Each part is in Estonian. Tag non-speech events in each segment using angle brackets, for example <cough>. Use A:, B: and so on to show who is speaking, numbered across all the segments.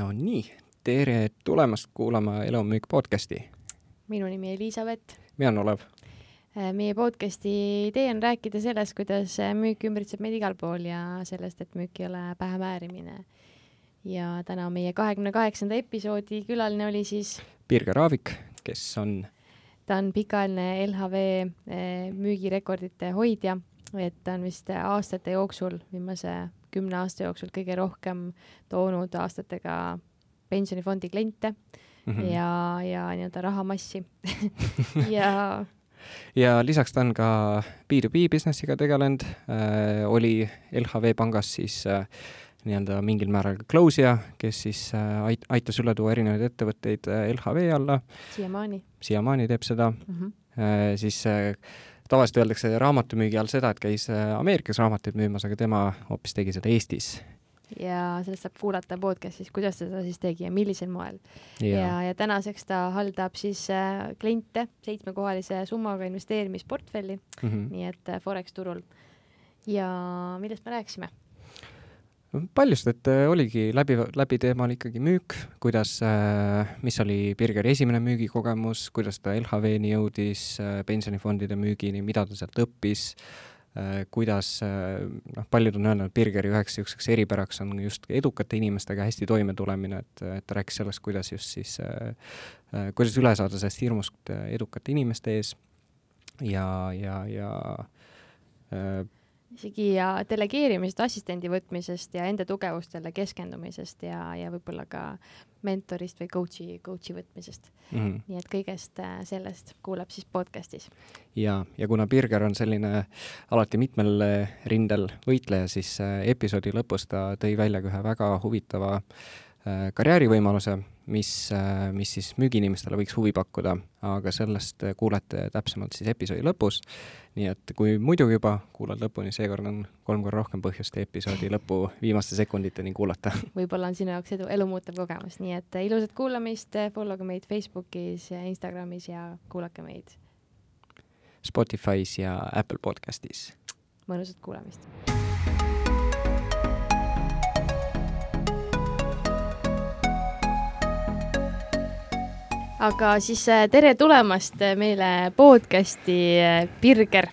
A: no nii, tere tulemast kuulama Elu on müük podcasti.
B: minu nimi Elizabeth.
A: mina olen Olev.
B: Äh, meie podcasti idee on rääkida sellest, kuidas äh, müük ümbritseb meid igal pool ja sellest, et müük ei ole pähemäärimine. ja täna meie kahekümne kaheksanda episoodi külaline oli siis
A: Birger Aavik, kes on
B: ta on pikaajaline LHV äh, müügirekordite hoidja, et ta on vist aastate jooksul, viimase kümne aasta jooksul kõige rohkem toonud aastatega pensionifondi kliente mm -hmm. ja, ja nii-öelda rahamassi <laughs> <laughs> ja
A: ja lisaks ta on ka B2B business'iga tegelenud äh,, oli LHV pangas siis äh, nii-öelda mingil määral ka close'ija, kes siis äh, ait-, aitas üle tuua erinevaid ettevõtteid äh, LHV alla.
B: siiamaani.
A: siiamaani teeb seda mm. -hmm. Äh, siis äh, tavaliselt öeldakse raamatumüügi all seda, et käis äh, Ameerikas raamatuid müümas, aga tema hoopis tegi seda Eestis
B: ja sellest saab kuulata podcast'is, kuidas ta seda siis tegi ja millisel moel. ja, ja tänaseks ta haldab siis äh, kliente seitsmekohalise summaga investeerimisportfelli mm, -hmm. nii et äh, Forex turul. ja millest me rääkisime?
A: Paljust, et äh, oligi läbi, läbi teemal ikkagi müük, kuidas äh,, mis oli Birgeri esimene müügikogemus, kuidas ta LHV-ni jõudis äh,, pensionifondide müügini, mida ta sealt õppis kuidas noh, paljud on öelnud, et Birgeri üheks niisuguseks eripäraks on just edukate inimestega hästi toimetulemine, et, et ta rääkis sellest, kuidas just siis kuidas üle saada sellest hirmust edukate inimeste ees. Ja, ja, ja
B: isegi ja delegeerimisest, assistendi võtmisest ja enda tugevustele keskendumisest ja, ja võib-olla ka mentorist või coach'i, coach'i võtmisest mm. -hmm. nii et kõigest äh, sellest kuuleb siis podcast'is.
A: ja, ja kuna Birger on selline alati mitmel äh, rindel võitleja, siis äh, episoodi lõpus ta tõi välja ka ühe väga huvitava äh, karjäärivõimaluse mis, äh, mis siis müügiinimestele võiks huvi pakkuda, aga sellest kuulete täpsemalt siis episoodi lõpus. nii et kui muidu juba kuulad lõpuni, seekord on kolm korda rohkem põhjust episoodi lõpu viimaste sekunditeni kuulata. <laughs>
B: võib-olla on sinu jaoks edu, elumuutev kogemus, nii et ilusat kuulamist, follow ge meid Facebookis ja Instagramis ja kuulake meid.
A: Spotify's ja Apple podcastis.
B: mõnusat kuulamist aga siis äh, tere tulemast äh, meile podcasti äh, Birger,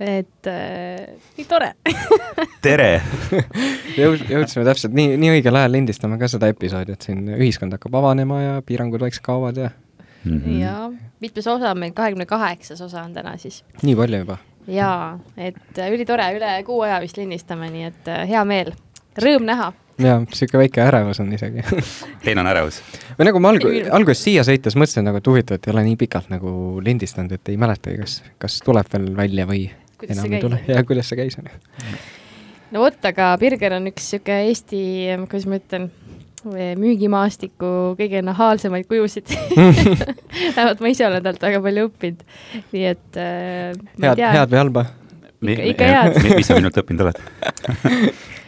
B: et äh, nii tore <laughs>
C: tere <laughs>
A: Jõud-, jõudsime täpselt nii, nii õigel ajal lindistame ka seda episoodi, et siin ühiskond hakkab avanema ja piirangud vaikselt kaovad ja
B: mm. -hmm. ja mitmes osa on meil, kahekümne kaheksas osa on täna siis.
A: nii palju juba?
B: jaa, et ülitore, üle kuu aja vist lindistame, nii et hea meel, rõõm näha
A: jaa, niisugune väike ärevus on isegi.
C: Teil on ärevus?
A: või nagu ma alg-, alguses siia sõites mõtlesin nagu, et huvitav, et ei ole nii pikalt nagu lindistanud, et ei mäletagi, kas, kas tuleb veel välja või kuidas enam ei tule. Ja kuidas see käis, on ju.
B: no vot, aga Birger on üks niisugune Eesti, kuidas ma ütlen, müügimaastiku kõige nahaalsemaid kujusid. <laughs> Vähemalt ma ise olen talt väga palju õppinud, nii et äh,
A: head, head või halba?
B: ikka, ikka head.
C: Mis sa minult õppinud oled <laughs>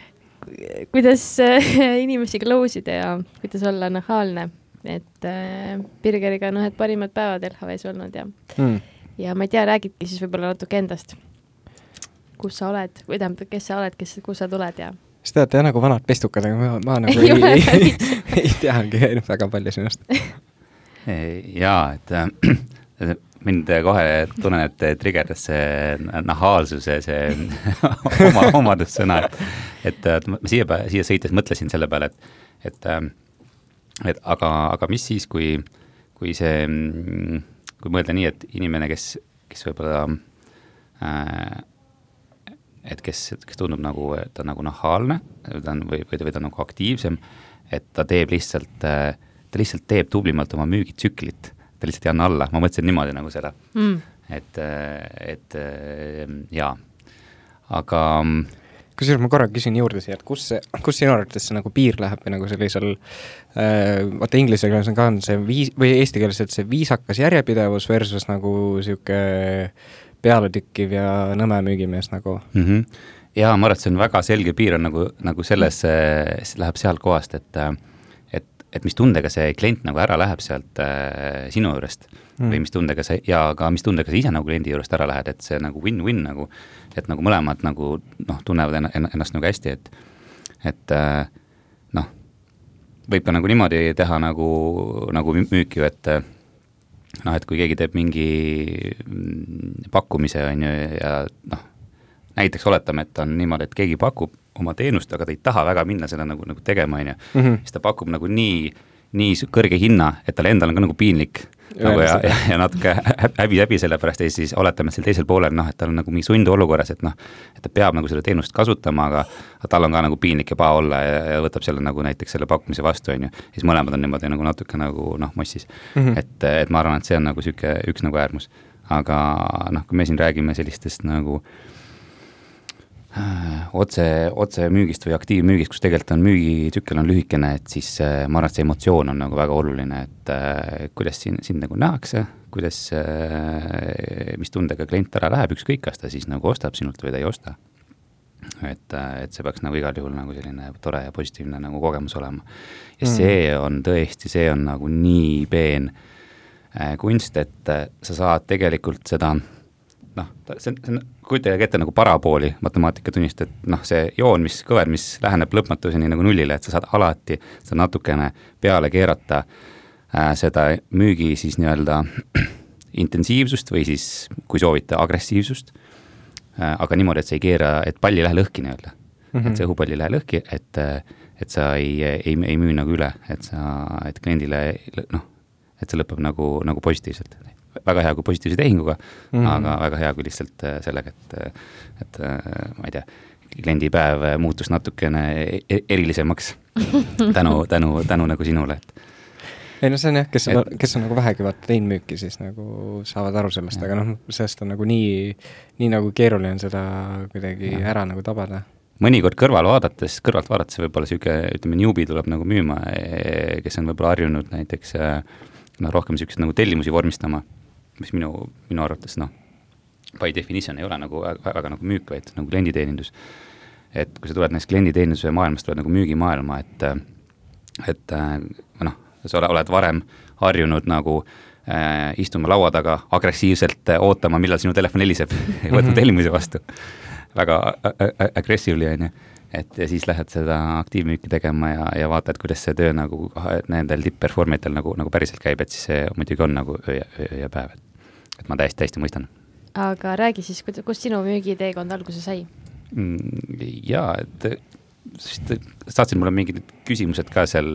B: kuidas äh, <laughs> inimesi close ida ja kuidas olla nahaalne, et äh, Birgeriga on ühed parimad päevad LHV-s olnud ja mm., ja ma ei tea, räägidki siis võib-olla natuke endast. kus sa oled või tähendab, kes sa oled, kes, kust sa tuled ja
A: siis te olete jah nagu vanad pestukad, aga ma, ma nagu <laughs> ei, ei, ei, ei teagi <laughs> väga palju sinust.
C: jaa, et äh, <clears throat> mind kohe tunnen, et trigerdas see nahaalsuse, see <laughs> oma, omadussõna, et, et, et ma siia, siia sõites mõtlesin selle peale, et, et, et aga, aga mis siis, kui, kui see, kui mõelda nii, et inimene, kes, kes võib-olla äh, et kes, kes tundub nagu, ta on nagu nahaalne, ta on või, või või ta on nagu aktiivsem, et ta teeb lihtsalt, ta lihtsalt teeb tublimalt oma müügitsüklit ta lihtsalt ei anna alla, ma mõtlesin niimoodi nagu seda mm.. et, et jaa, aga
A: kusjuures ma korra küsin juurde siia, et kus see, kus sinu arvates see nagu piir läheb või nagu sellisel äh,, vaata inglise keeles on ka on see viis, või eesti keeles, et see viisakas järjepidevus versus nagu niisugune pealetükkiv ja nõme müügimees nagu
C: mm. -hmm. jaa, ma arvan, et see on väga selge piir on nagu, nagu selles mm., läheb sealt kohast, et äh, et mis tundega see klient nagu ära läheb sealt äh, sinu juurest mm. või mis tundega sa ja ka mis tundega sa ise nagu kliendi juurest ära lähed, et see nagu win-win nagu, et nagu mõlemad nagu noh, tunnevad ennast nagu hästi, et, et äh, noh, võib ka nagu niimoodi teha nagu, nagu müüki ju, et noh, et kui keegi teeb mingi pakkumise, on ju, ja noh, näiteks oletame, et on niimoodi, et keegi pakub oma teenust, aga ta ei taha väga minna seda nagu, nagu tegema, on ju,
A: Mhm.
C: siis ta pakub nagu nii, nii kõrge hinna, et talle endal on ka nagu piinlik. nagu ja, ja, ja natuke hä- häbi, häbi selle pärast ja siis oletame, et seal teisel poolel noh, et tal on nagu mingi sundolukorras, et noh, et ta peab nagu seda teenust kasutama, aga tal on ka nagu piinlik ja paha olla ja, ja võtab selle nagu näiteks selle pakkumise vastu, on ju. siis mõlemad on niimoodi nagu natuke nagu noh, mossis mm. -hmm. et, et ma arvan, et see on nagu niisugune üks nagu äärmus. aga noh, kui me siin räägime sellistest nagu äh, otse, otsemüügist või aktiivmüügist, kus tegelikult on müügitsükkel on lühikene, et siis äh, ma arvan, et see emotsioon on nagu väga oluline, et äh, kuidas siin, sind nagu nähakse, kuidas äh,, mis tundega klient ära läheb, ükskõik, kas ta siis nagu ostab sinult või ta ei osta. et, äh, et see peaks nagu igal juhul nagu selline tore ja positiivne nagu kogemus olema. ja
A: Mm.
C: see on tõesti, see on nagu nii peen äh, kunst, et äh, sa saad tegelikult seda noh, see on, see on, kujutage ette nagu parabooli matemaatikatunnist, et noh, see joon, mis kõver, mis läheneb lõpmatuseni nagu nullile, et sa saad alati seda natukene peale keerata äh, seda müügi siis nii-öelda <clears throat> intensiivsust või siis, kui soovite, agressiivsust äh,. aga niimoodi, et sa ei keera, et pall ei lähe lõhki nii-öelda mm. -hmm. et see õhupall ei lähe lõhki, et, et sa ei, ei, ei müü nagu üle, et sa, et kliendile noh, et see lõpeb nagu, nagu positiivselt väga hea, kui positiivse tehinguga mm. -hmm. aga väga hea, kui lihtsalt äh, sellega, et, et äh, ma ei tea, kliendipäev muutus natukene e- erilisemaks <laughs> tänu, tänu, tänu nagu sinule, et
A: ei no see on jah, kes on
C: Et-,
A: kes on nagu vähegi vaata teinud müüki, siis nagu saavad aru sellest, aga noh, sellest on nagu nii, nii nagu keeruline on seda kuidagi
C: Jah.
A: ära nagu tabada.
C: mõnikord kõrval vaadates, kõrvalt vaadates võib-olla niisugune, ütleme, newbie tuleb nagu müüma, kes on võib-olla harjunud näiteks äh, noh, rohkem niisuguseid nagu tellimusi vormistama, mis minu, minu arvates noh, by definition ei ole nagu väga, väga nagu müük, vaid nagu klienditeenindus. et kui sa tuled näiteks klienditeeninduse maailmast, tuled nagu müügimaailma, et et äh, noh, sa ole- oled varem harjunud nagu äh, istuma laua taga agressiivselt äh, ootama, millal sinu telefon heliseb <laughs> ja võtma
A: Mhm.
C: tellimusi vastu. väga aggressively, on ju. Et ja siis lähed seda aktiivmüüki tegema ja, ja vaatad, kuidas see töö nagu nendel tipp-perform itel nagu, nagu päriselt käib, et siis see muidugi on nagu öö ja, öö ja päev, et et ma täiesti, täiesti mõistan
B: aga räägi siis, kust sinu müügiteekond alguse sai?
C: mm,. jaa, et vist saatsid mulle mingid küsimused ka seal,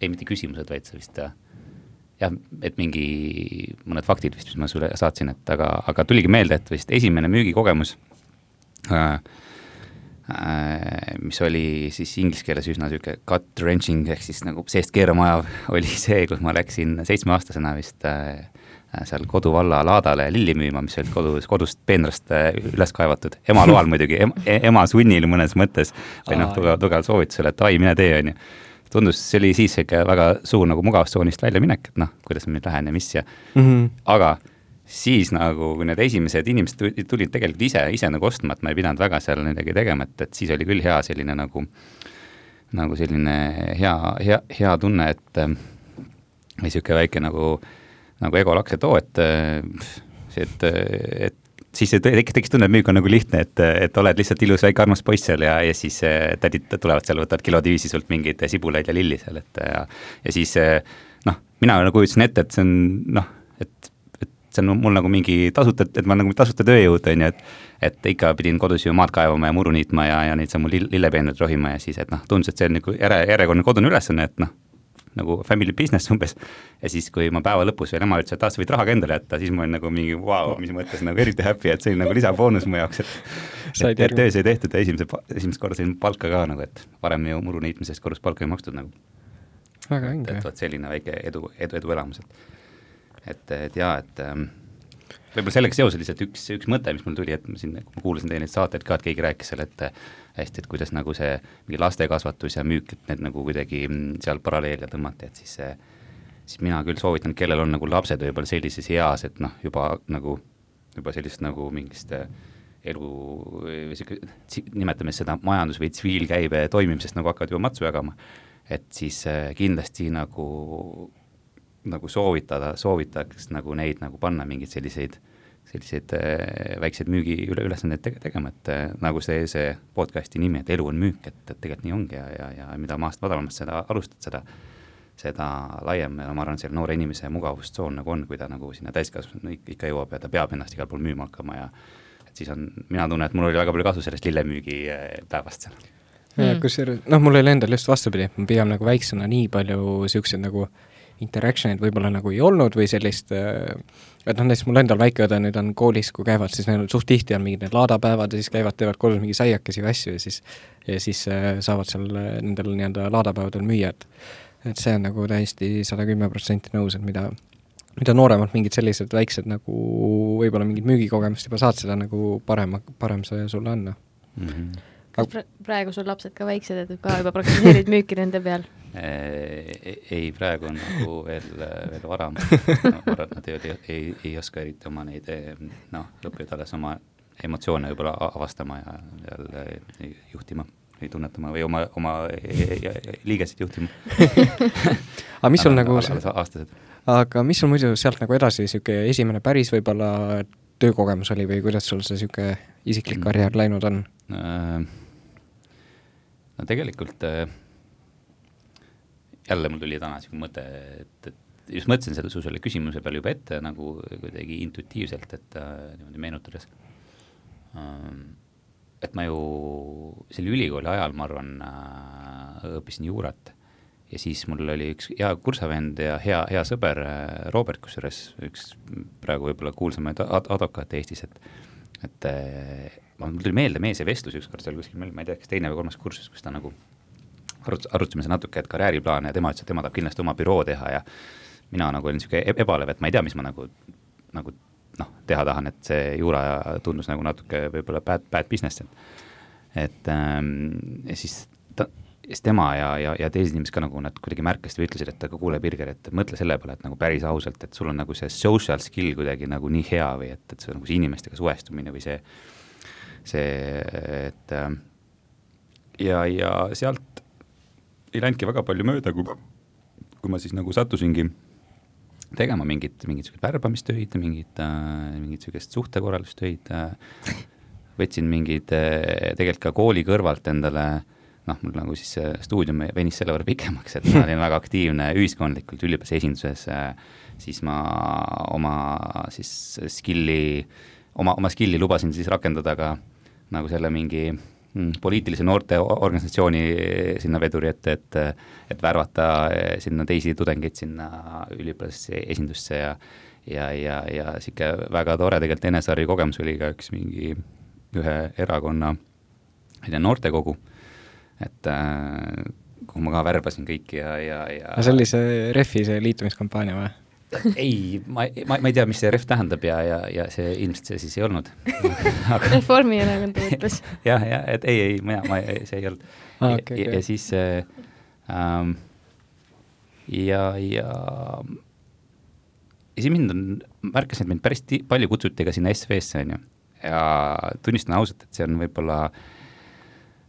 C: ei mitte küsimused, vaid sa vist jah, et mingi mõned faktid vist, mis ma sulle saatsin, et aga, aga tuligi meelde, et vist esimene müügikogemus äh, mis oli siis inglise keeles üsna niisugune gut wrenching ehk siis nagu seest keerama ajav, <laughs> oli see, kus ma läksin seitsmeaastasena vist äh, seal koduvalla laadale lilli müüma, mis olid kodus, kodust peenrast äh, üles kaevatud, ema <laughs> loal muidugi em,, ema sunnil mõnes mõttes või noh, tugev, tugev soovitusel, et ai, mine tee, on ju. tundus, see oli siis ikka väga suur nagu mugavustsoonist väljaminek, et noh, kuidas ma nüüd lähen ja mis ja
A: mm. -hmm.
C: aga siis nagu, kui need esimesed inimesed tulid, tegelikult ise, ise nagu ostma, et ma ei pidanud väga seal midagi tegema, et, et siis oli küll hea selline nagu, nagu selline hea, hea, hea tunne, et äh, või niisugune väike nagu, nagu egolaks, et oo, et äh, see, et, et siis see tekkis, tekkis tunne, et müük on nagu lihtne, et, et oled lihtsalt ilus väike armas poiss seal ja, ja siis äh, tädid tulevad seal, võtavad kilode viisi sult mingeid sibulaid ja lilli seal, et ja, ja siis äh, noh, mina nagu kujutasin ette, et see on noh, et, et see on mul nagu mingi tasuta, et ma nagu tasuta tööjõud, on ju, et et ikka pidin kodus ju maad kaevama ja muru niitma ja, ja neid samu lill, lillepeenraid rohima ja siis, et noh, tundus, et see on nagu järe, järjekordne kodune ülesanne, et noh, nagu family business <laughs> umbes. ja siis, kui ma päeva lõpus veel ema ütles, et ah, sa võid raha ka endale jätta, siis ma olin nagu mingi vau wow,, mis mõttes nagu eriti happy, et see oli nagu lisaboonus mu jaoks, et et, et töö sai tehtud ja esimese, esimest korda sain palka ka nagu, et varem ju muru niitmisest korrus palka ei makstud nagu. et, vot selline väike edu, edu, eduelamus, et et, et jaa, et ähm, võib-olla sellega seoses lihtsalt üks, üks mõte, mis mul tuli, et ma siin, kui ma kuulasin teie neid saateid ka, et keegi rääkis seal, et hästi, et kuidas nagu see mingi lastekasvatus ja müük, et need nagu kuidagi mm, seal paralleele tõmmati, et siis see, siis mina küll soovitan, kellel on nagu lapsed võib-olla sellises eas, et noh, juba nagu, juba sellist nagu mingist äh, elu või sihuke, nimetame seda majandus- või tsiviilkäibe toimimisest nagu hakkavad juba matsu jagama, et siis äh, kindlasti nagu nagu soovitada, soovitaks nagu neid nagu panna mingeid selliseid selliseid äh, väikseid müügiülesandeid tege-, tegema, et äh, nagu see, see podcast'i nimi, et elu on müük, et, et tegelikult nii ongi ja, ja, ja mida maast madalamast seda alustad, seda seda laiem ja no ma arvan, selle noore inimese mugavustsoon nagu on, kui ta nagu sinna täiskasvanu ikka jõuab ja ta peab ennast igal pool müüma hakkama ja et siis on, mina tunnen, et mul oli väga palju kasu sellest lillemüügi päevast seal.
A: Mm.. kusjuures, noh, mul oli endal just vastupidi, et ma pigem nagu väiksena nii palju niisuguseid nagu interaction eid võib-olla nagu ei olnud või sellist äh, et noh, näiteks mul endal väikeõde nüüd on koolis, kui käivad, siis neil suht tihti on mingid need laadapäevad ja siis käivad, teevad kodus mingi saiakesi või asju ja siis ja siis äh, saavad seal äh, nendel nii-öelda laadapäevadel müüa, et et see on nagu täiesti sada kümme protsenti nõus, et mida mida nooremalt mingid sellised väiksed nagu võib-olla mingid müügikogemust juba saad, seda nagu parem, parem see sulle on mm.
B: -hmm kas pra praegu sul lapsed ka väiksed, et ka juba praktiseerid müüki nende peal?
C: Ei, praegu on nagu veel, veel vara <laughs> no,. ma arvan, et nad ei, ei, ei oska eriti oma neid, noh, õpivad alles oma emotsioone võib-olla avastama ja jälle juhtima või tunnetama või oma, oma liigeseid juhtima <laughs>
A: aga mis sul nagu
C: aastased.
A: aga mis sul muidu sealt nagu edasi, niisugune esimene päris võib-olla töökogemus oli või kuidas sul see niisugune isiklik mm. karjäär läinud on äh,?
C: no tegelikult äh, jälle mul tuli täna niisugune mõte, et, et just mõtlesin selle su selle küsimuse peale juba ette nagu kuidagi intuitiivselt, et äh, niimoodi meenutades ähm,. et ma ju selle ülikooli ajal, ma arvan äh,, õppisin juurat ja siis mul oli üks hea kursavend ja hea, hea sõber äh, Robert, kusjuures üks praegu võib-olla kuulsamaid ad advokaate Eestis, et et äh, mul tuli meelde meie see vestlus ükskord seal kuskil, ma ei tea, kas teine või kolmas kursus, kus ta nagu arutas, arutasime seda natuke, et karjääriplaane ja tema ütles, et tema tahab kindlasti oma büroo teha ja mina nagu olin niisugune e-, ebalev, et ma ei tea, mis ma nagu, nagu noh, teha tahan, et see juura tundus nagu natuke võib-olla bad, bad business, et et ähm, ja siis ta, siis tema ja, ja, ja teised inimesed ka nagu nad kuidagi märkasid või ütlesid, et aga kuule, Birger, et mõtle selle peale, et nagu päris ausalt, et sul on nagu see social skill kuidagi nagu nii hea või et, et see nagu see inimestega suhestumine või see see, et äh, ja, ja sealt ei läinudki väga palju mööda, kui, kui ma siis nagu sattusingi tegema mingit, mingit siukest värbamistöid, mingit äh,, mingit siukest suhtekorraldustöid äh,, võtsin mingeid äh, tegelikult ka kooli kõrvalt endale noh, mul nagu siis see stuudium venis selle võrra pikemaks, et ma olin väga aktiivne ühiskondlikult üliõpilase esinduses äh,, siis ma oma siis skill'i, oma, oma skill'i lubasin siis rakendada ka nagu selle mingi mm, poliitilise noorteorganisatsiooni sinna veduri ette, et et värvata eh, sinna teisi tudengeid sinna üliõpilaste esindusse ja ja, ja, ja niisugune väga tore tegelikult Enesari kogemus oli ka üks mingi ühe erakonna, noortekogu, et äh, kuhu ma ka värbasin kõiki ja, ja, ja
A: see Refi see liitumiskampaania või?
C: Ei, ma, ma, ma ei tea, mis see ref tähendab ja, ja, ja see ilmselt see siis ei olnud
B: aga... Reformierakond ütles. <laughs>
C: jah, ja et ei, ei, mina, ma, see ei olnud ah,. Okay, ja, okay. ja siis äh, ähm, ja, ja ja siis mind on, märkasin, et mind päris palju kutsuti ka sinna SV-sse, on ju. ja tunnistan ausalt, et see on võib-olla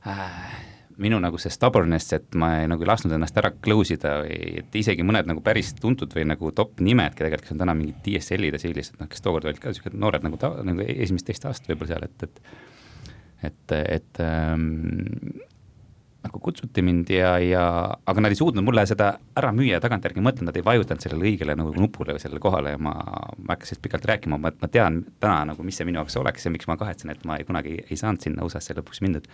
C: äh, minu nagu see stubbornness, et ma ei, nagu ei lasknud ennast ära close ida või et isegi mõned nagu päris tuntud või nagu top nimed, keda tegelikult, kes on täna mingid DSL-id ja sellised, noh, kes tookord olid ka niisugused noored nagu ta-, nagu esimest-teist aastat võib-olla seal, et, et et, et ähm, nagu kutsuti mind ja, ja aga nad ei suutnud mulle seda ära müüa, tagantjärgi mõtlen, nad ei vajutanud sellele õigele nagu nupule või sellele kohale ja ma, ma hakkasin pikalt rääkima, ma, ma tean täna nagu, mis see minu jaoks oleks ja miks ma kahetsen, et ma ei, kunagi ei saanud sinna USA-sse lõpuks et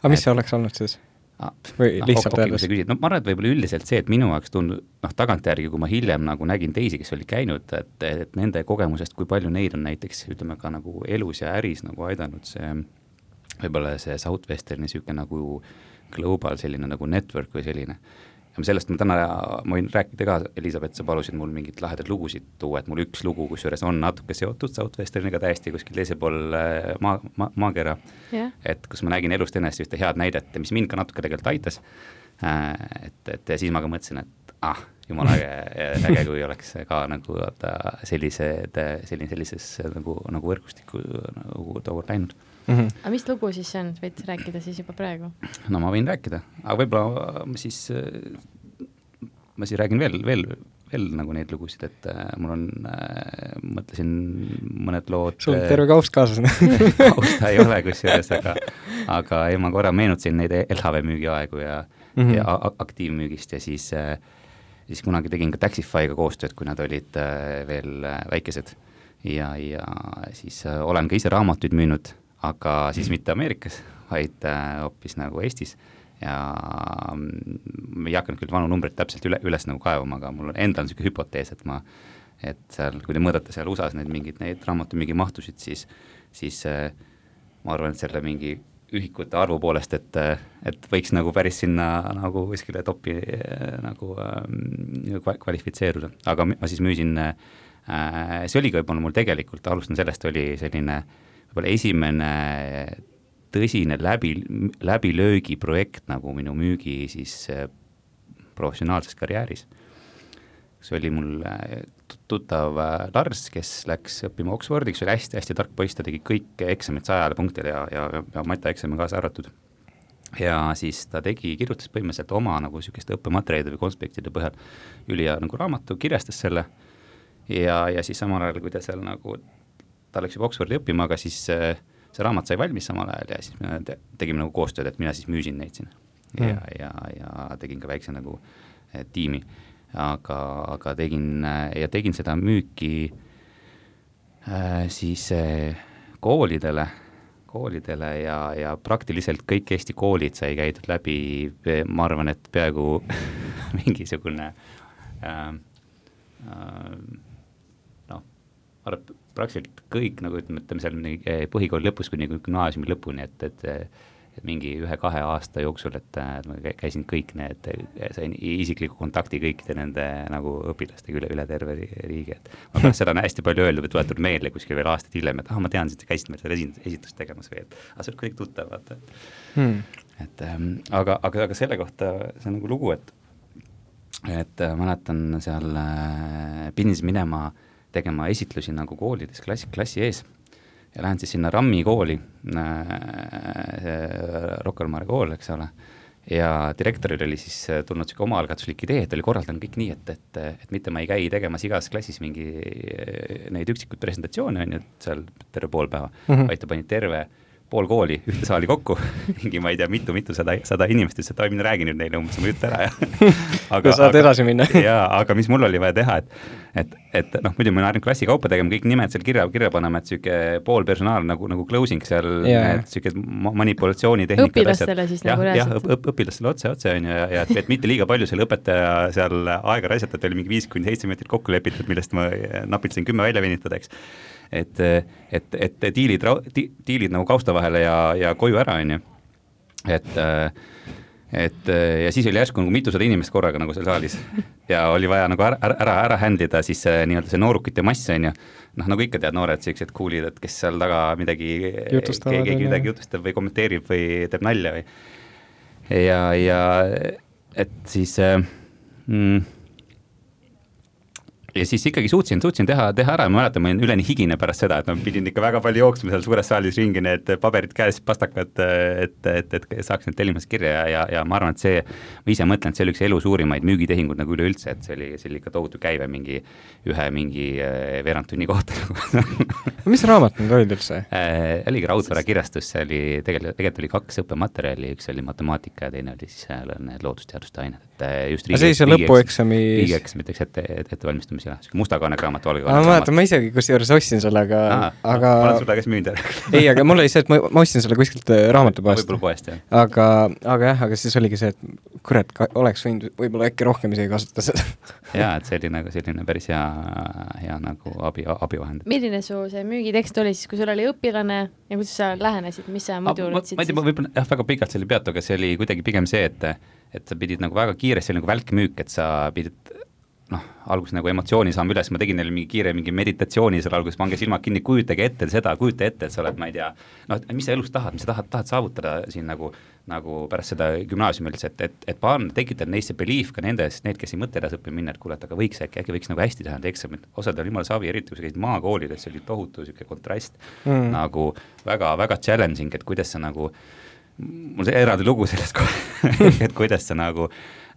A: aga mis see oleks olnud siis?
C: Ah, või no, lihtsalt okay, öeldes? no ma arvan, et võib-olla üldiselt see, et minu jaoks tundub, noh, tagantjärgi, kui ma hiljem nagu nägin teisi, kes olid käinud, et, et nende kogemusest, kui palju neid on näiteks ütleme ka nagu elus ja äris nagu aidanud see võib-olla see Southwesterni niisugune nagu global selline nagu network või selline ja sellest ma täna, ma võin rääkida ka, Elizabeth, sa palusid mul mingeid lahedaid lugusid tuua, et mul üks lugu kusjuures on natuke seotud Southwesterniga täiesti kuskil teisel pool äh, maa, maa, maakera. Yeah.. et kus ma nägin elust enest ühte head näidet, mis mind ka natuke tegelikult aitas. Äh, et, et ja siis ma ka mõtlesin, et ah, jumala äge, äge, kui oleks ka nagu vaata sellised, selline, sellises nagu, nagu võrgustikku nagu tookord läinud
B: mm. -hmm. aga mis lugu siis see on, võid rääkida siis juba praegu?
C: no ma võin rääkida, aga võib-olla ma siis, ma siis räägin veel, veel, veel nagu neid lugusid, et äh, mul on äh,, mõtlesin mõned lood
A: sul on terve kaust kaasas <laughs>
C: kausta ei ole kusjuures, aga aga ei, ma korra meenutasin neid LHV müügiaegu ja mm, -hmm. ja aktiivmüügist ja siis äh, siis kunagi tegin ka Taxify'ga koostööd, kui nad olid äh, veel äh, väikesed. ja, ja siis äh, olen ka ise raamatuid müünud, aga siis mitte Ameerikas, vaid hoopis nagu Eestis. Ja mm, ei hakanud küll vanu numbreid täpselt üle, üles nagu kaevama, aga mul on endal niisugune hüpotees, et ma et seal, kui te mõõdate seal USA-s neid mingeid neid raamatumüügi mahtusid, siis, siis ma arvan, et selle mingi ühikute arvu poolest, et, et võiks nagu päris sinna nagu kuskile topi nagu äh, kvalifitseeruda, aga ma siis müüsin äh,, see oligi võib-olla mul tegelikult, alustan sellest, oli selline võib-olla esimene tõsine läbi, läbilöögiprojekt nagu minu müügi siis äh, professionaalses karjääris. see oli mul äh, tuttav äh, Lars, kes läks õppima Oxfordi, kes oli hästi-hästi tark poiss, ta tegi kõik eksamid sajale punktile ja, ja, ja mataeksami kaasa arvatud. ja siis ta tegi, kirjutas põhimõtteliselt oma nagu niisuguste õppematerjalide või konspektide põhjal ülihea nagu raamatu, kirjastas selle ja, ja siis samal ajal, kui ta seal nagu, ta läks juba Oxfordi õppima, aga siis äh, see raamat sai valmis samal ajal ja siis me te, tegime nagu koostööd, et mina siis müüsin neid siin mm. ja, ja, ja tegin ka väikse nagu eh, tiimi aga, aga tegin ja tegin seda müüki äh, siis äh, koolidele, koolidele ja, ja praktiliselt kõik Eesti koolid sai käidud läbi, ma arvan, et peaaegu <laughs> mingisugune äh, äh, noh, praktiliselt kõik nagu ütleme, ütleme seal põhikooli lõpus kuni gümnaasiumi lõpuni, et, et et mingi ühe-kahe aasta jooksul, et ma käisin kõik need, sain isikliku kontakti kõikide nende nagu õpilastega üle, üle terve riigi, et ma pärast seda on hästi palju öeldud või tuletatud meelde kuskil veel aastaid hiljem, et ah, ma tean, et sa käisid meil seal esindus, esitust tegemas või et aga see on kõik tuttav, vaata hmm.. et ähm, aga, aga, aga selle kohta see on nagu lugu, et et äh, mäletan seal äh, pidin siis minema tegema esitlusi nagu koolides klassi, klassi ees. Ja lähen siis sinna RAM-i kooli äh,, Rocca al Mare kool, eks ole, ja direktoril oli siis äh, tulnud niisugune omaalgatuslik idee, et oli korraldanud kõik nii, et, et, et mitte ma ei käi tegemas igas klassis mingi äh, neid üksikuid presentatsioone, on ju, seal terve pool päeva. Mm, -hmm. vaid ta pani terve äh, pool kooli ühte saali kokku mingi ma ei tea mitu,, mitu-mitusada, sada inimest ütles, et oi, mine räägi nüüd neile umbes oma jutt ära ja <laughs>
A: aga saad aga, edasi minna <laughs>
C: jaa, aga mis mul oli vaja teha, et et, et noh, muidu ma olen harjunud klassi kaupa tegema, kõik nimed seal kirja, kirja panema, et niisugune pool personaal nagu, nagu closing seal yeah., niisugused manipulatsioonitehnikad.
B: õpilastele siis
C: ja,
B: nagu
C: reaalselt? jah, õpilastele otse, otse on ju, ja, ja et, et mitte liiga palju selle õpetaja seal aega raisata, et oli mingi viis kuni seitse minutit kokku lepitud, millest ma napilt sain kümme välja venitada, eks et, et, et diilid, diilid nagu kausta vahele ja, ja koju ära, on ju. et, et ja siis oli järsku nagu mitusada inimest korraga nagu seal saalis ja oli vaja nagu ära, ära, ära handle ida siis nii-öelda see noorukite mass, on ju. noh, nagu ikka tead, noored siuksed cool'id, et kes seal taga midagi, keegi midagi jutustab või kommenteerib või teeb nalja või. ja, ja et siis mm, ja siis ikkagi suutsin, suutsin teha, teha ära ja ma mäletan, ma olin üleni higine pärast seda, et ma pidin ikka väga palju jooksma seal suures saalis ringi, need paberid käes, pastakad, et, et, et saaks need tellimused kirja ja, ja, ja ma arvan, et see, ma ise mõtlen, et see oli üks elu suurimaid müügitehinguid nagu üleüldse, et see oli, see oli ikka tohutu käive mingi ühe mingi eh, veerand tunni kohta
A: mis raamat need olid üldse
C: äh,? oligi Raudvara kirjastus, see oli tegelikult, tegelikult oli kaks õppematerjali, üks oli matemaatika ja teine oli siis need loodusteaduste ained, et eh, just
A: riigi, see oli see lõpueksami
C: riigieksamiteks ette, ettevalmistamise küsimus jah, sihuke mustakaane raamat, valge
A: kaane raamat. ma mäletan, ma isegi kusjuures ostsin selle, aga, aga
C: ma olen sulle käest müünud ära
A: ei, aga mul oli see, et ma, ma ostsin selle kuskilt äh, raamatupoest.
C: võib-olla poest, jah.
A: aga, aga jah, aga siis oligi see, et kurat, oleks võinud võib-olla äkki rohkem isegi kasutada seda <laughs>
C: jaa, et see oli nagu selline päris hea, hea nagu abi, abivahend.
B: milline su see müügitekst oli siis, kui sul oli õpilane ja kuidas sa lähenesid, mis sa muidu
C: ütlesid? ma ei tea, ma võib-olla jah, väga pikalt seal ei peatu, aga see oli kuidagi pigem see, et et sa pidid nagu väga kiiresti, see oli nagu välkmüük, et sa pidid noh, alguses nagu emotsiooni saama üles, ma tegin neile mingi kiire mingi meditatsiooni seal alguses, pange silmad kinni, kujutage ette seda, kujuta ette, et sa oled, ma ei tea, noh, mis sa elus tahad, mis sa tahad, tahad saavutada siin nagu, nagu pärast seda gümnaasiumi üldse, et, et, et panna, tekitada neisse belief ka nendes, need, kes ei mõtle edasi õppima minna, et kuule, et aga võiks äkki, äkki võiks nagu hästi teha need eksamid, osadel jumala savi, eriti kui sa käisid maakoolides, see oli tohutu niisugune kontrast mm. nagu väga, väga challenging, et kuidas sa nagu, mul see eraldi lugu sellest <laughs> kohe et kuidas sa nagu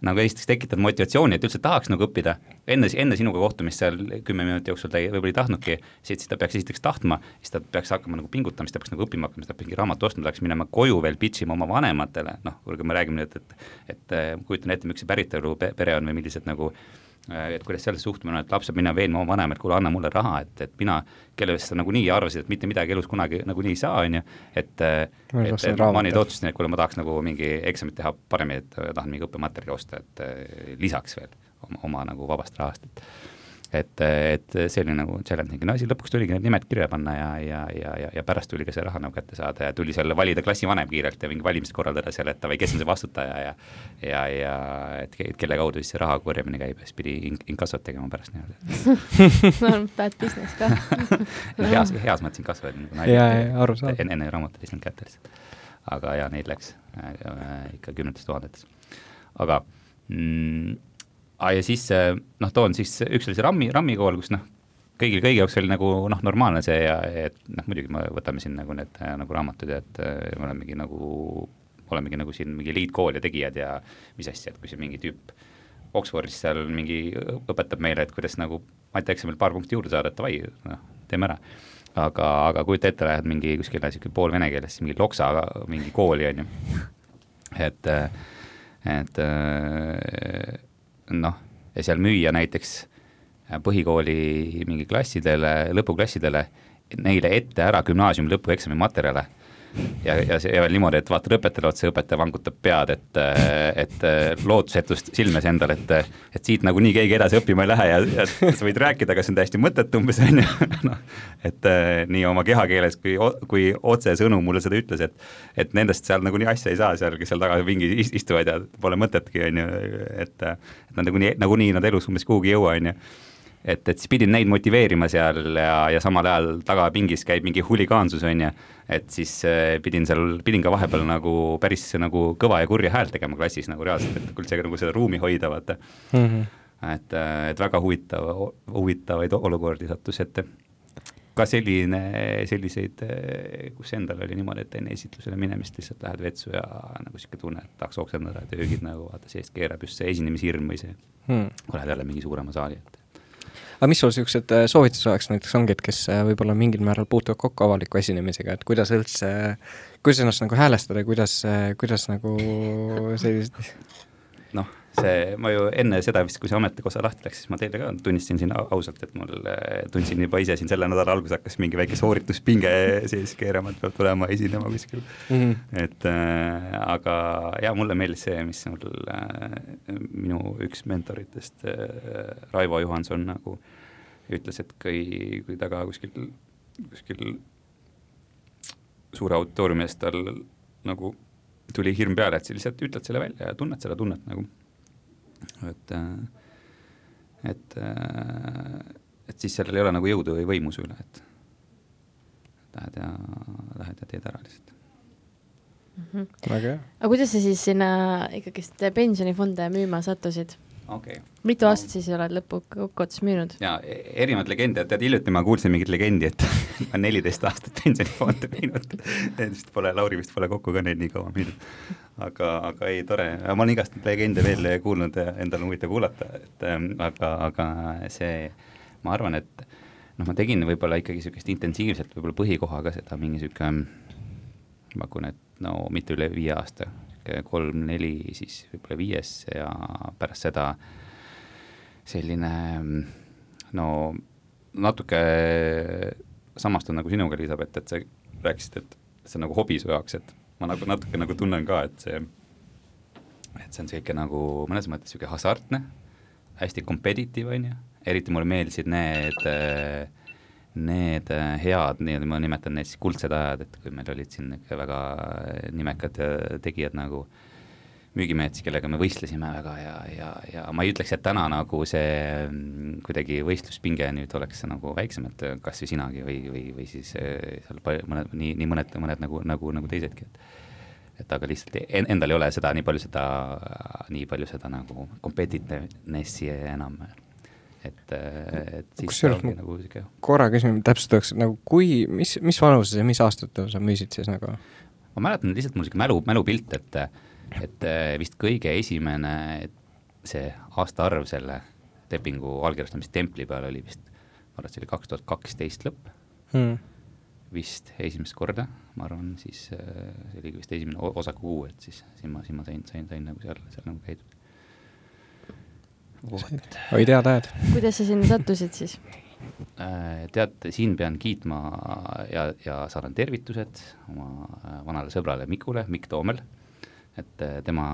C: nagu esiteks tekitad motivatsiooni, et üldse tahaks nagu õppida, enne, enne sinuga kohtumist seal kümme minuti jooksul ta ei, võib-olla ei tahtnudki, siis ta peaks esiteks tahtma, siis ta peaks hakkama nagu pingutama, siis ta peaks nagu õppima hakkama, siis ta peaks mingi raamatu ostma, ta peaks minema koju veel pitch ima oma vanematele, noh, kui me räägime nüüd, et et kujutan ette, miks see päritolu pere on või millised nagu et kuidas sellesse suhtumine on, et laps peab minema veenma oma vanemat, kuule, anna mulle raha, et, et mina, kellest sa nagunii arvasid, et mitte midagi elus kunagi nagunii ei saa, on ju, et et, et ma nüüd otsustasin, et kuule, ma tahaks nagu mingi eksamit teha paremini, et tahan mingi õppematerjali osta, et lisaks veel oma, oma nagu vabast rahast, et et, et see oli nagu challenging, no siis lõpuks tuligi need nimed kirja panna ja, ja, ja, ja, ja pärast tuli ka see raha nagu kätte saada ja tuli seal valida klassivanem kiirelt ja mingi valimist korraldada seal, et davai, kes on see vastutaja ja ja, ja et kelle kaudu siis see raha korjamine käib ja siis pidi inkassot tegema pärast
B: nii-öelda <laughs> no bad business ka <laughs>
C: heas, heas mõttes inkasso oli
A: nagu nalja.
C: enne, enne raamatut ei saanud kätte lihtsalt. aga jaa, neid läks äh, ikka kümnetes tuhandetes. aga mm. Ja siis noh, toon siis, üks oli see RAM-i, RAM-i kool, kus noh, kõigil, kõigi jaoks oli nagu noh, normaalne see ja et noh, muidugi me võtame siin nagu need nagu raamatud ja et me olemegi nagu, olemegi nagu siin mingi eliitkool ja tegijad ja mis asja, et kui see mingi tüüp Oxfordis seal mingi õpetab meile, et kuidas nagu matjaeksamil paar punkti juurde saada, et davai, noh, teeme ära. aga, aga kujuta ette, lähed mingi kuskile niisugune pool vene keeles, mingi Loksa mingi kooli, on ju, et, et noh, ja seal müüa näiteks äh, põhikooli mingi klassidele, lõpuklassidele, neile ette ära gümnaasiumi lõpueksami materjale ja, ja see ja veel niimoodi, et vaatad õpetajale otsa, õpetaja vangutab pead, et, et lootusetust silmes endal, et, et siit nagunii keegi edasi õppima ei lähe ja, ja sa võid rääkida, aga see on täiesti mõttetu umbes, on ju, <laughs> noh. et nii oma kehakeeles kui, kui otsesõnu mulle seda ütles, et, et nendest seal nagunii asja ei saa seal, kes seal taga pingi istuvad ja pole mõtetki, on ju, et, et nad nagunii, nagunii nad elus umbes kuhugi ei jõua, on ju et, et siis pidin neid motiveerima seal ja, ja samal ajal tagapingis käib mingi huligaansus, on ju, et siis äh, pidin seal, pidin ka vahepeal nagu päris nagu kõva ja kurja häält tegema klassis nagu reaalselt, et üldse nagu seda ruumi hoida, vaata mm. -hmm. et, äh, et väga huvitav, huvitavaid olukordi sattus ette. ka selline, selliseid, äh, kus endal oli niimoodi, et enne esitlusele minemist lihtsalt lähed vetsu ja nagu niisugune tunne, et tahaks oksendada ja töögid nagu vaata seest keerab just see esinemishirm või see hmm., kui lähed jälle mingi suurema saali ette
A: aga mis sul niisugused äh, soovitused oleks näiteks ongi, et kes äh, võib-olla mingil määral puutuvad kokku avaliku esinemisega, et kuidas üldse, kuidas ennast nagu häälestada kuidas, äh, kuidas nagu sellised
C: noh, see, ma ju enne seda vist, kui see ametikosa lahti läks, siis ma teile ka tunnistasin siin ausalt, et mul, tundsin juba ise siin selle nädala alguses hakkas mingi väike soorituspinge <laughs> sees keerama, et peab tulema esinema kuskil mm. -hmm. et äh, aga jaa, mulle meeldis see, mis mul äh, minu üks mentoritest äh,, Raivo Johanson nagu ütles, et kui, kui ta ka kuskil, kuskil suure auditooriumi ees tal nagu tuli hirm peale, et sa lihtsalt ütled selle välja ja tunned seda tunnet nagu et, äh, et, äh, et siis sellel ei ole nagu jõudu või võimu su üle, et lähed ja, lähed ja teed ära lihtsalt
B: mm. -hmm. väga hea. aga kuidas sa siis sinna ikkagist pensionifonde müüma sattusid?
C: Okay..
B: mitu aastat siis oled lõppkokkuvõttes müünud?
C: jaa, e-, erinevad legendid, tead hiljuti ma kuulsin mingit legendi, et <laughs> ma neliteist aastat pensionifonde müünud vist pole, Lauri vist pole kokku ka neid nii kaua müünud. aga, aga ei, tore, ma olen igast legende veel kuulnud ja endal on huvitav kuulata, et ähm, aga, aga see, ma arvan, et noh, ma tegin võib-olla ikkagi niisugust intensiivselt võib-olla põhikohaga seda mingi niisugune, ma pakun, et no mitte üle viie aasta kolm-neli, siis võib-olla viies ja pärast seda selline no natuke samastun nagu sinuga, Elizabeth, et sa rääkisid, et see on nagu hobi su jaoks, et ma nagu natuke nagu tunnen ka, et see, et see on sihuke nagu mõnes mõttes sihuke hasartne, hästi competitive on ju, eriti mulle meeldisid need äh, need äh, head, nii-öelda ma nimetan neid siis kuldsed ajad, et kui meil olid siin väga nimekad äh, tegijad nagu müügimehed, kellega me võistlesime väga ja, ja, ja ma ei ütleks, et täna nagu see mm, kuidagi võistluspinge nüüd oleks nagu väiksem, et kas või sinagi või, või, või siis äh, seal mõned, nii, nii mõned, mõned nagu, nagu, nagu teisedki, et et aga lihtsalt endal ei ole seda nii palju seda, nii palju seda nagu competitiveness'i enam et, et siis
A: kusjuures ma nagu sihuke korra küsin, täpsustaks nagu kui, mis, mis vanuses ja mis aastatel sa müüsid siis nagu?
C: ma mäletan lihtsalt mul sihuke mälu, mälupilt, et, et vist kõige esimene see aastaarv selle lepingu allkirjastamise templi peal oli vist, ma arvan, et see oli kaks tuhat kaksteist lõpp
A: mm.
C: vist esimest korda, ma arvan, siis äh, see oligi vist esimene o- osakukuu, et siis, siis ma, siis ma sain, sain, sain nagu seal, seal nagu käidud.
A: Oi teada ajad.
B: kuidas sa sinna sattusid siis?
C: Äh, tead, siin pean kiitma ja, ja saadan tervitused oma äh, vanale sõbrale Mikule, Mikk Toomel, et äh, tema,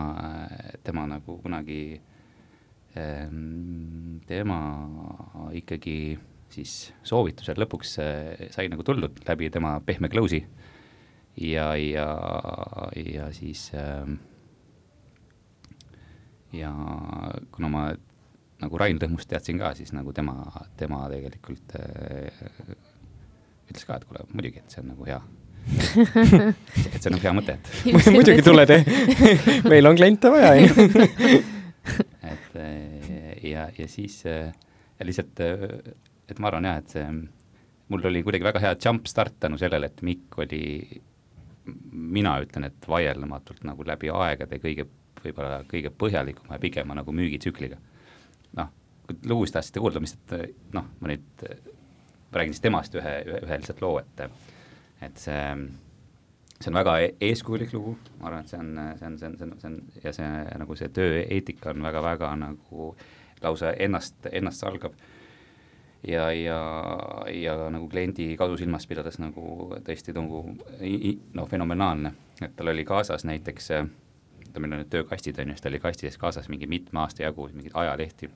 C: tema nagu kunagi, ähm, tema ikkagi siis soovitusel lõpuks sai nagu tuldud läbi tema pehme close'i ja, ja, ja siis ähm, ja kuna ma nagu Rain Lõhmust teadsin ka, siis nagu tema, tema tegelikult äh, ütles ka, et kuule, muidugi, et see on nagu hea. <laughs> Et see on nagu hea mõte, et
A: muidugi tule tee meil on kliente vaja, <laughs> on ju.
C: et äh, ja, ja siis äh, ja lihtsalt, äh, et ma arvan jah, et see, mul oli kuidagi väga hea jump start tänu sellele, et Mikk oli, mina ütlen, et vaieldamatult nagu läbi aegade kõige, võib-olla kõige põhjalikuma ja pikema nagu müügitsükliga kui lugusid tahtsite kuulda, mis, et noh, ma nüüd räägin siis temast ühe, ühe, ühe lihtsalt loo, et et see, see on väga e-, eeskujulik lugu, ma arvan, et see on, see on, see on, see on, see on ja see nagu see tööeetika on väga-väga nagu lausa ennast, ennast salgav. ja, ja, ja nagu kliendi kasu silmas pidades nagu tõesti nagu noh, fenomenaalne, et tal oli kaasas näiteks meil on need töökastid, on ju, siis tal oli kastis kaasas mingi mitme aasta jagu mingeid ajalehti,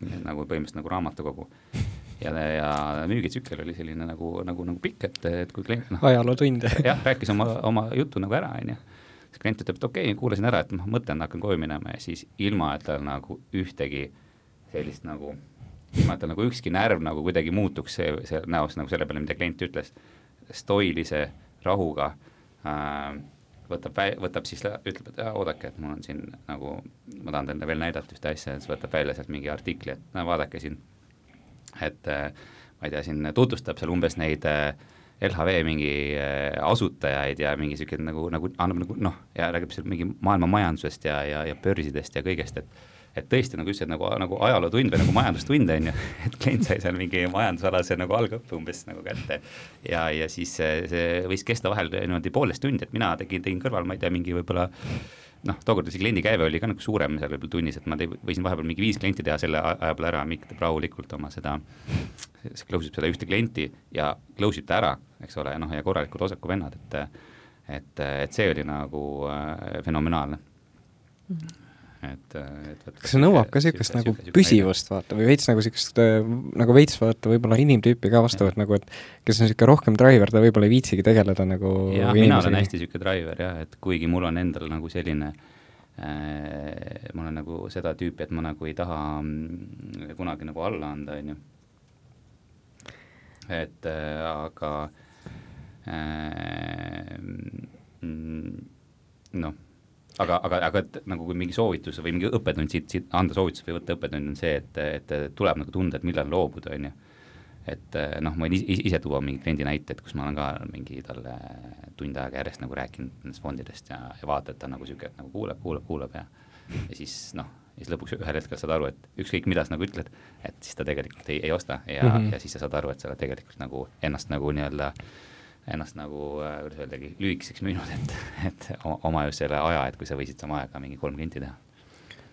C: nagu põhimõtteliselt nagu raamatukogu. ja, ja müügitsükkel oli selline nagu, nagu, nagu pikk, et, et kui klient noh
A: ajalootunde. <laughs>
C: jah, rääkis oma, oma jutu nagu ära, on ju, siis klient ütleb, et okei okay,, kuulasin ära, et noh, mõtlen, hakkan koju minema ja siis ilma, et tal nagu ühtegi sellist nagu, ilma, et tal nagu ükski närv nagu kuidagi muutuks see, see näos nagu selle peale, mida klient ütles, stoilise rahuga äh, võtab, võtab siis, ütleb, et oodake, et mul on siin nagu, ma tahan teile veel näidata ühte asja, siis võtab välja sealt mingi artikli, et no vaadake siin, et ma ei tea, siin tutvustab seal umbes neid LHV mingi asutajaid ja mingi niisugune nagu, nagu annab nagu noh, ja räägib seal mingi maailma majandusest ja, ja, ja börsidest ja kõigest, et et tõesti nagu ütlesid, nagu, nagu ajalootund või nagu majandustund, on ju, <laughs> et klient sai seal mingi majandusalase nagu algõppe umbes nagu kätte. ja, ja siis see, võis kesta vahel niimoodi poolteist tundi, et mina tegin, tegin kõrval, ma ei tea, mingi võib-olla noh, tookord see kliendikäive oli ka nagu suurem seal võib-olla tunnis, et ma te, võisin vahepeal mingi viis klienti teha selle aja peale ära, Mikk teeb rahulikult oma seda, close ib seda ühte klienti ja close ib ta ära, eks ole, noh ja korralikud osakuvennad, et et, et see oli nagu äh, fenomenaalne mm. -hmm et, et
A: võt, kas see nõuab ka niisugust nagu püsivust, vaata, või veits nagu niisugust, nagu veits vaata võib-olla inimtüüpi ka vastu, et nagu, et kes on niisugune rohkem driver, ta võib-olla ei viitsigi tegeleda nagu
C: jah, mina olen hästi niisugune driver jah, et kuigi mul on endal nagu selline äh, ma olen nagu seda tüüpi, et ma nagu ei taha mm, kunagi nagu alla anda, on ju. et äh, aga äh, mm, noh aga, aga, aga et nagu kui mingi soovitus või mingi õppetund siit, siit anda soovitus või võtta õppetund on see, et, et tuleb nagu tunda, et millal loobuda, on ju. et noh, ma võin ise tuua mingi kliendi näite, et kus ma olen ka mingi talle tund aega järjest nagu rääkinud nendest fondidest ja, ja vaata, et ta nagu niisugune, et nagu kuulab, kuulab, kuulab ja ja siis noh, ja siis lõpuks ühel hetkel saad aru, et ükskõik, mida sa nagu ütled, et siis ta tegelikult ei, ei osta ja mm, -hmm. ja siis sa saad aru, et sa oled tegelikult nagu ennast nagu nii-öelda äh, ennast nagu, äh, kuidas öeldagi, lühikeseks müünud, et, et oma just selle aja, et kui sa võisid sama ajaga mingi kolm klienti teha.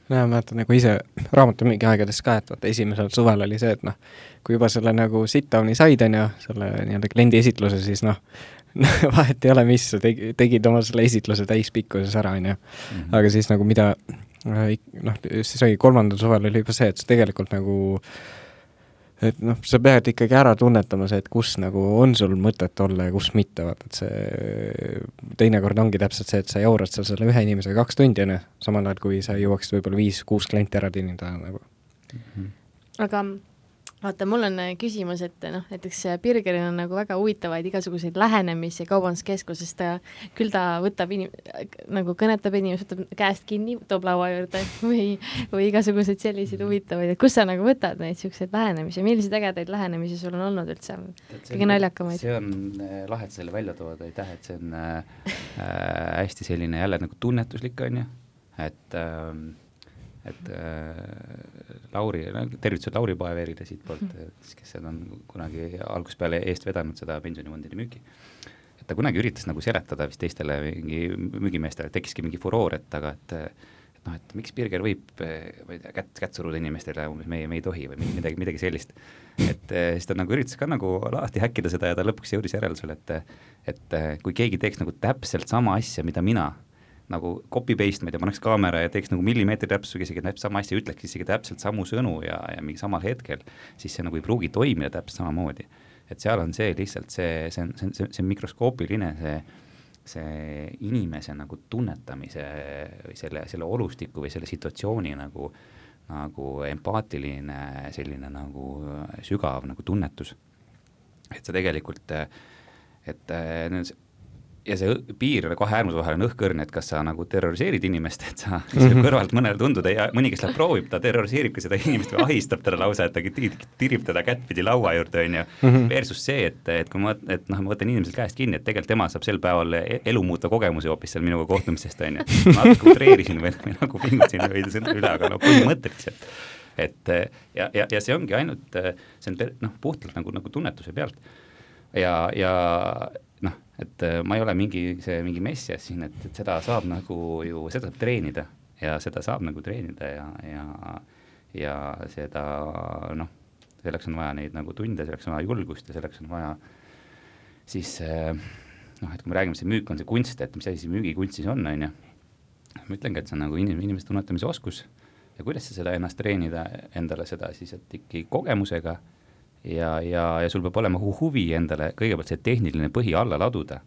A: no ma mäletan nagu ise raamatumüügi aegades ka, et vaata esimesel suvel oli see, et noh, kui juba selle nagu sit-down'i said, on ju, selle nii-öelda kliendi esitluse, siis noh, <laughs> vahet ei ole, mis, sa tegi, tegid oma selle esitluse täispikkuses ära, on ju. Mhm. aga siis nagu mida äh, noh, siis oli kolmandal suvel oli juba see, et sa tegelikult nagu äh, et noh, sa pead ikkagi ära tunnetama see, et kus nagu on sul mõtet olla ja kus mitte, vaata, et see teinekord ongi täpselt see, et sa jaurad seal selle ühe inimesega kaks tundi, on ju, samal ajal kui sa jõuaksid võib-olla viis-kuus klienti ära teenida nagu mm.
B: -hmm. aga vaata, mul on äh, küsimus, et noh, näiteks Birgeril on nagu väga huvitavaid igasuguseid lähenemisi kaubanduskeskuses, ta küll ta võtab inim-, nagu kõnetab inimest, võtab käest kinni, toob laua juurde <laughs> või, või igasuguseid selliseid huvitavaid, et kust sa nagu võtad neid niisuguseid lähenemisi, milliseid ägedaid lähenemisi sul on olnud üldse, kõige naljakamaid?
C: see on äh, lahe, et selle välja tood, aitäh, et see on äh, äh, hästi selline jälle nagu tunnetuslik, on ju, et äh, et äh, Lauri, tervitused Lauri Paeveerile siitpoolt, kes on kunagi algusest peale eest vedanud seda pensionifondide müüki. et ta kunagi üritas nagu seletada vist teistele mingi müügimeestele, tekkiski mingi furoor, et aga et et noh, et miks Birger võib, ma ei tea, kätt, kätt suruda inimestele, umbes meie, me ei tohi või midagi, midagi sellist. et siis ta nagu üritas ka nagu lahti häkkida seda ja ta lõpuks jõudis järeldusele, et et kui keegi teeks nagu täpselt sama asja, mida mina nagu copy paste, ma ei tea, paneks kaamera ja teeks nagu millimeetri täpsusega isegi täpselt sama asja, ütleks isegi täpselt samu sõnu ja, ja mingi samal hetkel, siis see nagu ei pruugi toimida täpselt samamoodi. et seal on see lihtsalt see, see on, see on, see on mikroskoopiline, see, see inimese nagu tunnetamise või selle, selle olustiku või selle situatsiooni nagu, nagu empaatiline selline nagu sügav nagu tunnetus. et sa tegelikult, et ja see piir kahe äärmuse vahel on õhkõrn, et kas sa nagu terroriseerid inimest, et sa, mis võib kõrvalt mõnele tunduda ja mõni, kes läheb proovib, ta terroriseeribki seda inimest või ahistab teda lausa, et ta tirib teda kättpidi laua juurde, on ju. Mhm. Versus see, et, et kui ma, et noh, ma võtan inimesel käest kinni, et tegelikult tema saab sel päeval e-, elu muuta kogemusi hoopis seal minuga kohtumisest, on ju. ma natuke utreerisin või, või nagu pingutasin veidi sõna üle, aga no põhimõtteliselt. et ja, ja, ja see ongi ainult, see on noh, puhtalt nagu, nagu tunnetuse pealt. ja, ja et äh, ma ei ole mingi see mingi messias siin, et, et seda saab nagu ju, seda saab treenida ja seda saab nagu treenida ja, ja, ja seda noh, selleks on vaja neid nagu tunde, selleks on vaja julgust ja selleks on vaja siis äh, noh, et kui me räägime, see müük on see kunst, et mis asi see müügikunstis on, on ju. ma ütlengi, et see on nagu inim-, inimese tunnetamise oskus ja kuidas sa seda ennast treenida endale seda siis, et ikkagi kogemusega ja, ja, ja sul peab olema huvi endale kõigepealt see tehniline põhi alla laduda.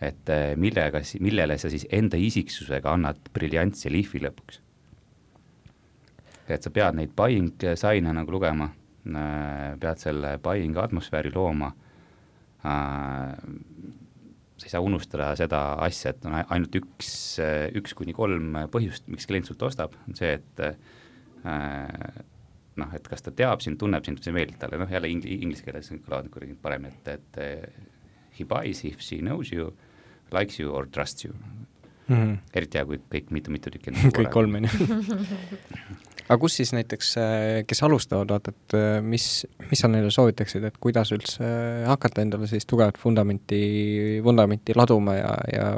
C: et eh, millega, millele sa siis enda isiksusega annad briljantse lihvi lõpuks. et sa pead neid buying sign'e nagu lugema, äh, pead selle buying atmosfääri looma äh, sa ei saa unustada seda asja, et on ainult üks, üks kuni kolm põhjust, miks klient sult ostab, on see, et äh, noh, et kas ta teab sind, tunneb sind, see meeldib talle, noh jälle ing-, inglise keeles kõlavad kuidagi paremini, et, et eh, he buys if she knows you, likes you or trusts you mm. -hmm. eriti hea, kui kõik mitu-mitu tükki <laughs>
A: kõik kolm, on ju. aga kus siis näiteks, eh, kes alustavad, vaata, et eh, mis, mis sa neile soovitaksid, et kuidas üldse hakata endale siis tugevat vundamenti, vundamenti laduma ja, ja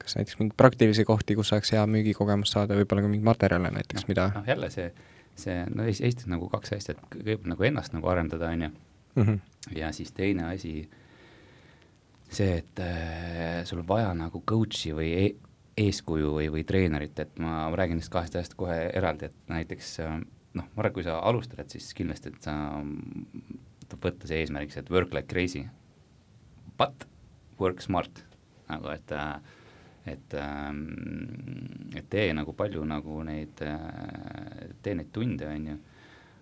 A: kas näiteks mingeid praktilisi kohti, kus saaks hea müügikogemust saada, võib-olla ka mingeid materjale näiteks, mida
C: noh, jälle see see, no Eestis nagu kaks asja, et kõigepealt nagu ennast nagu arendada, on ju, mhm. ja siis teine asi, see, et äh, sul on vaja nagu coach'i või e eeskuju või, või treenerit, et ma, ma räägin neist kahest asjast kohe eraldi, et näiteks äh, noh, ma arvan, kui sa alustad, siis kindlasti, et sa, tuleb võtta see eesmärgiks, et work like crazy, but work smart, nagu et äh, et, ähm, et tee nagu palju nagu neid, äh, tee neid tunde, on ju,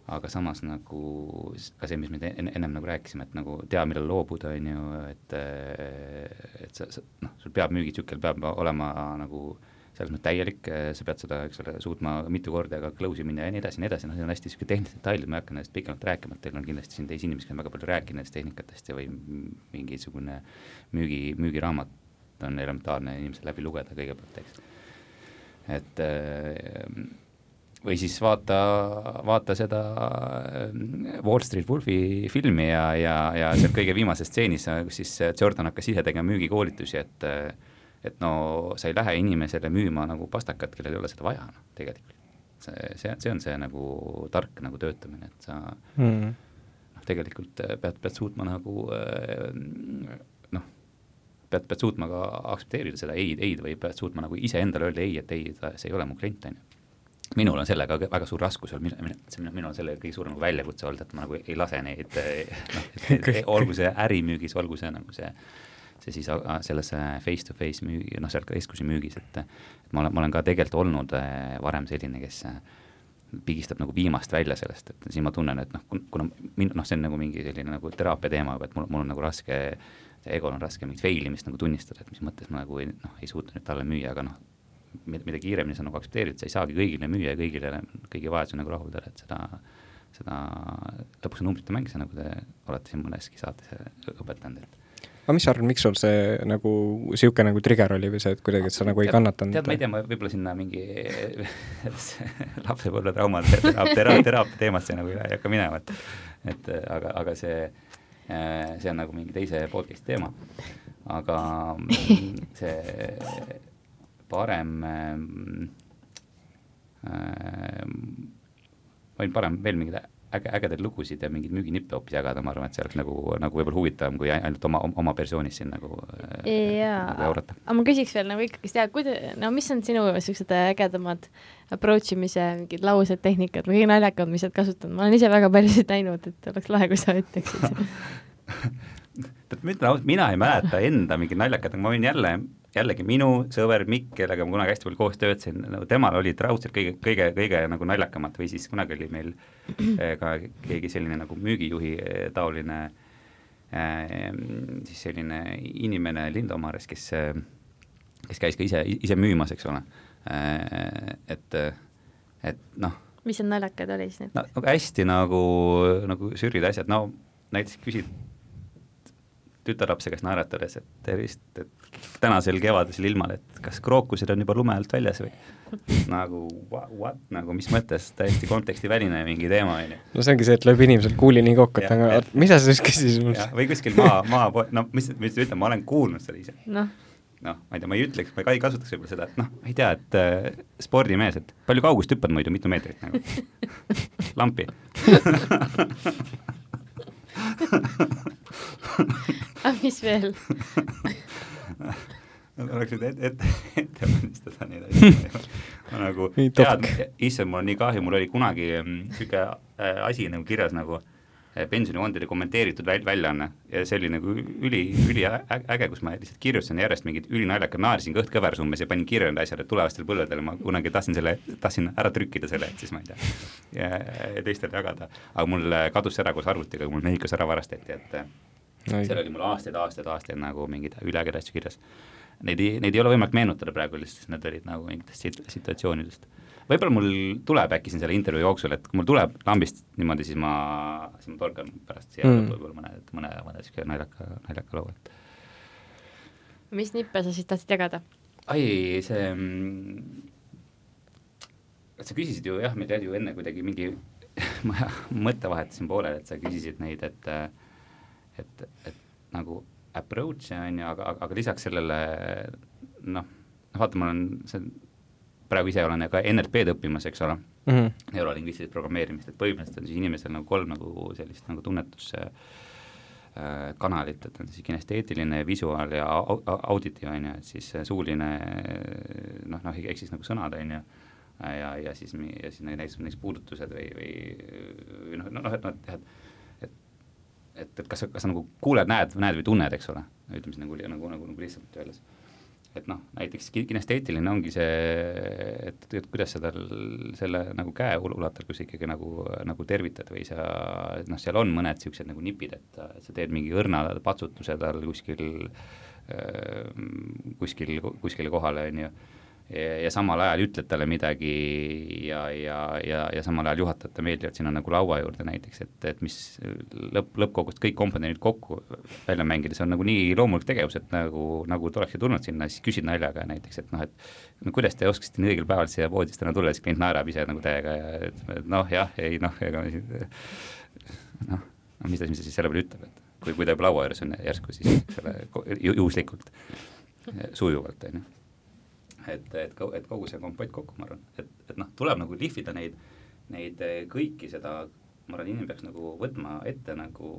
C: aga samas nagu ka see, mis me enne, ennem nagu rääkisime, et nagu tea, millal loobuda, on ju, et äh, et sa, sa noh, sul peab müügitsükkel peab olema nagu selles mõttes täielik, sa pead seda, eks ole, suutma mitu korda ka close'i minna ja nii edasi nii edasi, noh, need on hästi niisugune tehnilised detailid, ma ei hakka nendest pikemalt rääkima, et teil on kindlasti siin teisi inimesi, kes on väga palju rääkinud nendest tehnikatest ja või mingisugune müügi, müügiraamat on elementaarne inimesel läbi lugeda kõigepealt, eks. et äh, või siis vaata, vaata seda äh, Wall Street Wolfi filmi ja, ja, ja seal kõige viimases stseenis, kus siis Jordan hakkas ise tegema müügikoolitusi, et et no sa ei lähe inimesele müüma nagu pastakat, kellel ei ole seda vaja, noh, tegelikult. see, see, see on see nagu tark nagu töötamine, et sa mm. noh, tegelikult pead, pead suutma nagu äh, pead, pead suutma ka aktsepteerida seda ei-d, ei-d või pead suutma nagu iseendale öelda ei, et ei, see ei ole mu klient, on ju. minul on sellega väga suur raskus olnud, minul on sellega kõige suurem nagu väljakutse olnud, et ma nagu ei lase neid <laughs> noh, olgu see ärimüügis, olgu see nagu see see siis selles face-to-face müügi, noh, seal ka eeskuju müügis, et ma olen, ma olen ka tegelikult olnud äh, varem selline, kes äh, pigistab nagu viimast välja sellest, et siis ma tunnen, et noh, kuna min-, noh, see on nagu mingi selline nagu teraapia teema juba, et mul, mul on nagu raske egol on raske mingit fail imist nagu tunnistada, et mis mõttes ma nagu ei, noh, ei suutnud talle müüa, aga noh, mida, mida kiiremini sa nagu aktsepteerid, sa ei saagi kõigile müüa ja kõigile, kõigi vajadusi nagu rahuldada, et seda, seda lõpuks on numbrite mäng, see nagu te olete siin mõneski saates õpetanud, et
A: aga mis sa arvad, miks sul see nagu, niisugune nagu trigger oli või see, et kuidagi, et sa nagu ei kannatanud?
C: tead, ma ei tea, ma võib-olla sinna mingi <laughs> lapsepõlve traumade teraapia, teraapia teemasse nagu ei hakka minema, et et aga, aga see, see on nagu mingi teise podcast'i teema. aga <laughs> see parem äh, võin parem veel mingeid äge, ägedaid lugusid ja mingeid müüginippe hoopis jagada, ma arvan, et see oleks nagu, nagu võib-olla huvitavam, kui ainult oma, oma versioonis siin nagu
B: jaa.
C: nagu
B: aga ma küsiks veel nagu ikkagist, jaa, kuida-, no mis on sinu niisugused ägedamad approach imise mingid laused, tehnikad või kõige naljakamad, mis sa oled kasutanud, ma olen ise väga paljusid näinud, et oleks lahe, kui sa ütleksid <laughs>
C: tead, ma ütlen ausalt, mina ei mäleta enda mingeid naljakaid, aga ma võin jälle jällegi minu sõber Mikk, kellega ma kunagi hästi palju koos töötasin, nagu temal olid raudselt kõige, kõige, kõige nagu naljakamad või siis kunagi oli meil <clears throat> eh, ka keegi selline nagu müügijuhi eh, taoline äh, siis selline inimene Lindomaares, kes, kes käis ka ise, ise müümas, eks ole äh,, et, et noh.
B: mis need naljakad olid siis need
C: no,? nagu hästi nagu, nagu sürrid asjad, no näiteks küsid tütarlapse käest naeratades, et tervist, et tänasel kevadisel ilmal, et kas krookused on juba lume alt väljas või? <laughs> Nagu what, what, nagu mis mõttes, täiesti kontekstiväline mingi teema, on ju.
A: no see ongi see, et lööb inimesel kuuli nii kokku, et aga mis sa siis küsisid mult?
C: või kuskil maa, maa, no mis, mis ütlen, ma olen kuulnud seda ise.
B: noh.
C: Noh, ma ei tea, ma ei ütleks, ma ei kasutaks võib-olla seda, et noh, ma ei tea, et äh, spordimees, et palju kaugust hüppad muidu, mitu meetrit nagu? <laughs> Lampi.
B: Aga <laughs> mis veel
C: oleks võinud ette, ette, ette valmistada neid asju. ma nagu tead, issand, mul on nii kahju, mul oli kunagi niisugune mm, äh, asi nagu kirjas nagu äh, pensionifondide kommenteeritud väl-, väljaanne ja see oli nagu üli, üliäge, kus ma lihtsalt kirjutasin järjest mingeid ülinaljakad, naersin kõht kõvers umbes ja panin kirja need asjad, et tulevastel põlvedel ma kunagi tahtsin selle, tahtsin ära trükkida selle, et siis ma ei tea, ja, teistele jagada. aga mul äh, kadus ära koos arvutiga, mul Mehhikos ära varastati, et seal oli mul aastaid, aastaid, aastaid nagu mingeid üliägedaid asju kirjas. Neid ei, neid ei ole võimalik meenutada praegu lihtsalt, need olid nagu mingitest sit-, situatsioonidest. võib-olla mul tuleb äkki siin selle intervjuu jooksul, et kui mul tuleb lambist niimoodi, siis ma, siis ma torkan pärast siia mm. võib-olla mõne, mõne, mõne niisuguse naljaka, naljaka loo, et
B: mis nippe sa siis tahtsid jagada?
C: ai, see mm, sa küsisid ju jah, meil oli ju enne kuidagi mingi <laughs> mõttevahetus siin pooleli, et sa küsisid neid, et äh, et, et nagu approach'e on ju, aga, aga, lisaks sellele noh, vaata, ma olen see, praegu ise olen ka NLP-d õppimas, eks ole mm -hmm., neurolingvistilist programmeerimist, et põhimõtteliselt on siis inimesel nagu kolm nagu sellist nagu tunnetusse äh, kanalit, et on siis kinesteetiline, visuaal ja auditiiv, on ju, et siis suuline noh, noh, ehk siis nagu sõnad, on ju, ja, ja siis, ja siis näiteks, näiteks puudutused või, või noh, noh, et noh, et et et, et kas sa, kas sa nagu kuuled, näed, näed või tunned, eks ole, ütleme siis nagu, nagu, nagu, nagu lihtsalt öeldes. et noh, näiteks kinesteetiline ongi see, et, et kuidas sa tal selle nagu käe sa ikkagi nagu, nagu tervitad või sa noh, seal on mõned niisugused nagu nipid, et sa teed mingi õrna patsutuse tal kuskil kuskil, kuskile kohale, on ju ja samal ajal ütled talle midagi ja, ja, ja, ja samal ajal juhatad ta meeldivalt sinna nagu laua juurde näiteks, et, et mis lõpp, lõppkokkuvõttes kõik komponendid kokku välja mängida, see on nagu nii loomulik tegevus, et nagu, nagu ta olekski tulnud sinna, siis küsid naljaga näiteks, et noh, et no kuidas te oskasite nii õigel päeval siia poodist täna tulla, siis klient naerab ise nagu täiega ja et, et noh, jah, ei noh, ega noh, no mis ta, mis ta siis selle peale ütleb, et kui, kui ta juba laua juures on järsku, siis eks ole, juhuslikult, sujuvalt, on ju et, et, et kogu see kompott kokku, ma arvan, et, et noh, tuleb nagu lihvida neid, neid eh, kõiki seda, ma arvan, inimene peaks nagu võtma ette nagu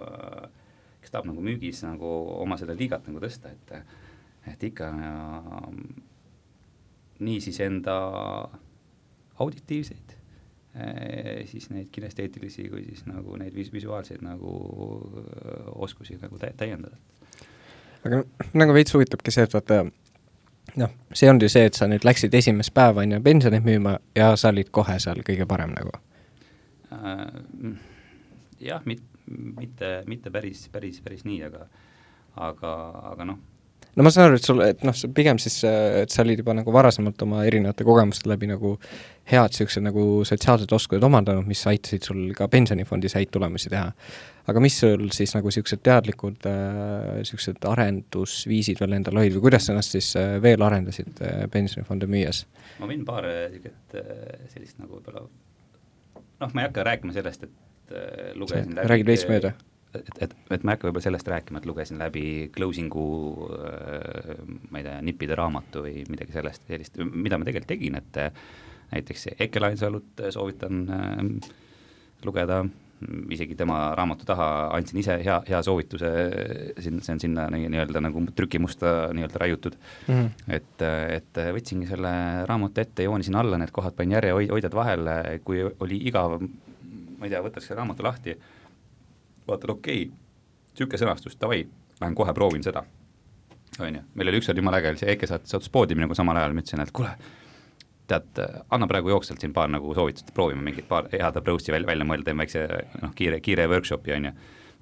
C: äh, kes tahab nagu müügis nagu oma seda liigat nagu tõsta, et, et ikka äh, nii siis enda auditiivseid äh,, siis neid kinesteetilisi kui siis nagu neid vis-, visuaalseid nagu äh, oskusi nagu tä-, täiendada.
A: aga nagu veits huvitabki see, et vaata noh, see on ju see, et sa nüüd läksid esimest päeva, on ju, pensioni müüma ja sa olid kohe seal kõige parem nagu
C: äh,? jah, mit-, mitte, mitte päris, päris, päris nii, aga aga, aga noh,
A: no ma saan aru, et sul, et noh, pigem siis, et sa olid juba nagu varasemalt oma erinevate kogemuste läbi nagu head niisugused nagu sotsiaalsed oskused omandanud, mis aitasid sul ka pensionifondis häid tulemusi teha. Aga mis sul siis nagu niisugused teadlikud niisugused äh, arendusviisid veel endal olid või kuidas sa ennast siis äh, veel arendasid äh, pensionifonde müües?
C: ma võin paar niisugust äh, sellist nagu võib-olla noh, ma ei hakka rääkima sellest, et äh, lugesin läbi
A: räägid veits mööda
C: et, et, et ma ei hakka võib-olla sellest rääkima, et lugesin läbi closing'u äh, ma ei tea, nippide raamatu või midagi sellest, sellist, mida ma tegelikult tegin, et äh, näiteks Eke Lainsalut soovitan äh, lugeda, isegi tema raamatu taha andsin ise hea, hea soovituse, siin, see on sinna nii-öelda nagu trükimusta nii-öelda raiutud mm. -hmm. et, et võtsingi selle raamatu ette, joonisin alla need kohad, panin järjehoidjad vahele, kui oli igav, ma ei tea, võtaks selle raamatu lahti vaatad, okei okay,, niisugune sõnastus, davai, lähen kohe proovin seda. on ju, meil oli ükskord jumala äge, oli see Eke saates sattus poodi minuga samal ajal, ma ütlesin, et kuule, tead, anna praegu jooksvalt siin paar nagu soovitust, proovime mingit paar head approach'i välja, välja mõelda, teeme väikse noh, kiire, kiire workshopi, on ju.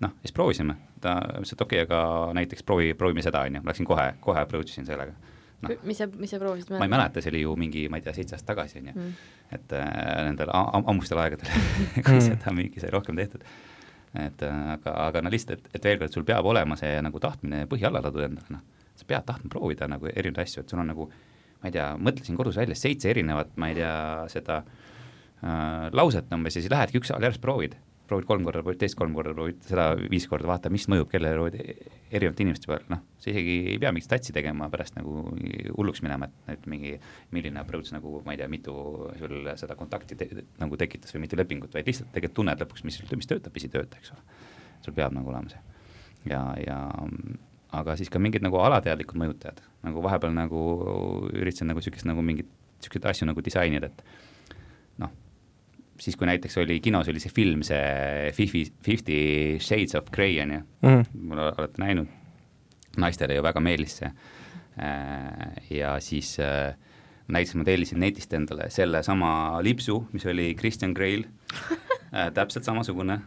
C: noh, siis proovisime, ta ütles, et okei okay,, aga näiteks proovi, proovime seda, on ju, läksin kohe, kohe approach isin sellega
B: no.. mis sa, mis sa proovisid?
C: ma ei mäleta, see oli ju mingi, ma ei tea, seitse aastat tagasi, on ju. Mm. et äh, nendel ammustel aegadel <laughs> kui mm. seda müüki sai rohkem tehtud et äh, aga, aga no lihtsalt, et, et veel kord, sul peab olema see nagu tahtmine põhi alla laduda endale, noh. sa pead tahtma proovida nagu erinevaid asju, et sul on nagu ma ei tea, mõtlesin kodus välja seitse erinevat, ma ei tea, seda äh, lauset umbes ja siis lähedki ükshaaval järjest proovid proovid kolm korda, proovid teist kolm korda, proovid seda viis korda, vaata, mis mõjub kellele, proovid erinevate inimeste peal, noh, sa isegi ei pea mingit statsi tegema pärast nagu hulluks minema, et nüüd mingi, milline approach nagu ma ei tea, mitu sul seda kontakti te, nagu tekitas või mitu lepingut, vaid lihtsalt tegelikult tunned lõpuks, mis, mis töötab, mis ei tööta, eks ole. sul peab nagu olema see. ja, ja aga siis ka mingid nagu alateadlikud mõjutajad, nagu vahepeal nagu üritasin nagu niisugust nagu mingit, niisuguseid asju nagu disainida, et siis, kui näiteks oli kinos, oli see film, see Fifty, Fifty Shades of Grey on ju. Mm, -hmm. mul olete näinud, naistele ju väga meeldis see. Äh, ja siis äh, näiteks ma tellisin netist endale sellesama lipsu, mis oli Christian Grey'l. Äh,, täpselt samasugune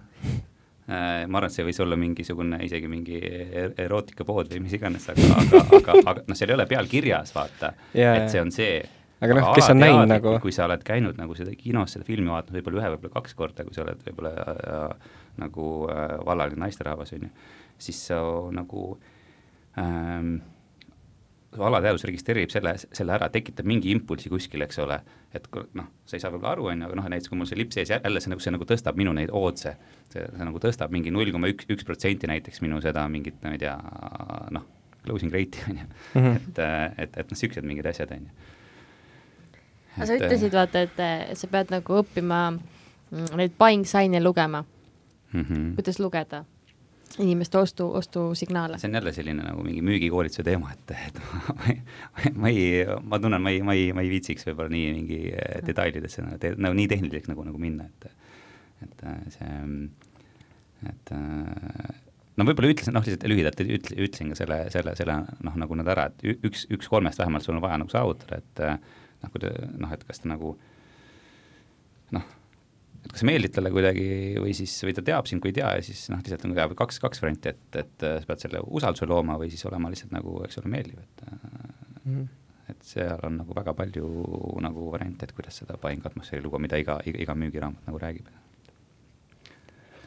C: ma arvan, et see võis olla mingisugune isegi mingi er-, erootikapood või mis iganes, aga, aga, aga, aga noh, seal ei ole peal kirjas, vaata yeah,, et see on see.
A: Aga noh, kes on näinud nagu
C: kui sa oled käinud nagu seda kinos seda filmi vaatamas võib-olla ühe, võib-olla kaks korda, kui sa oled võib-olla äh, nagu äh, vallaline naisterahvas, on ju, siis sa nagu ähm, su alateadvus registreerib selle, selle ära, tekitab mingi impulsi kuskil, eks ole, et noh, sa ei saa võib-olla aru, on ju, aga noh, näiteks kui mul see lips ees jälle see nagu, see nagu tõstab minu neid ootse, see, see nagu tõstab mingi null koma üks, üks protsenti näiteks minu seda mingit, ma ei tea, noh, closing rate'i, on ju, mhm. et, et, et noh, niisugused mingid asjad, on ju
B: aga sa ütlesid, vaata, et sa pead nagu õppima mm, neid buying sign'e lugema mm. -hmm. kuidas lugeda inimeste ostu, ostusignaale?
C: see on jälle selline nagu mingi müügikoolituse teema, et, et <laughs> ma, ma, ma ei, ma tunnen, ma ei, ma ei, ma ei viitsiks võib-olla nii mingi äh, detailidesse nagu, te, nagu nii tehniliseks nagu, nagu minna, et et äh, see, et äh, no võib-olla ütlesin, noh, lihtsalt lühidalt ütle, ütlesin ka selle, selle, selle noh, nagu nad ära, et üks, üks kolmest vähemalt sul on vaja nagu saavutada, et noh, kui te noh, et kas ta nagu noh, et kas meeldib talle kuidagi või siis, või ta teab sind, kui ei tea ja siis noh, lihtsalt on teab kaks, kaks varianti, et, et sa pead selle usalduse looma või siis olema lihtsalt nagu, eks ole, meeldiv, et mm. -hmm. et seal on nagu väga palju nagu variante, et kuidas seda buying atmosfääri luua, mida iga, iga, iga müügiraamat nagu räägib.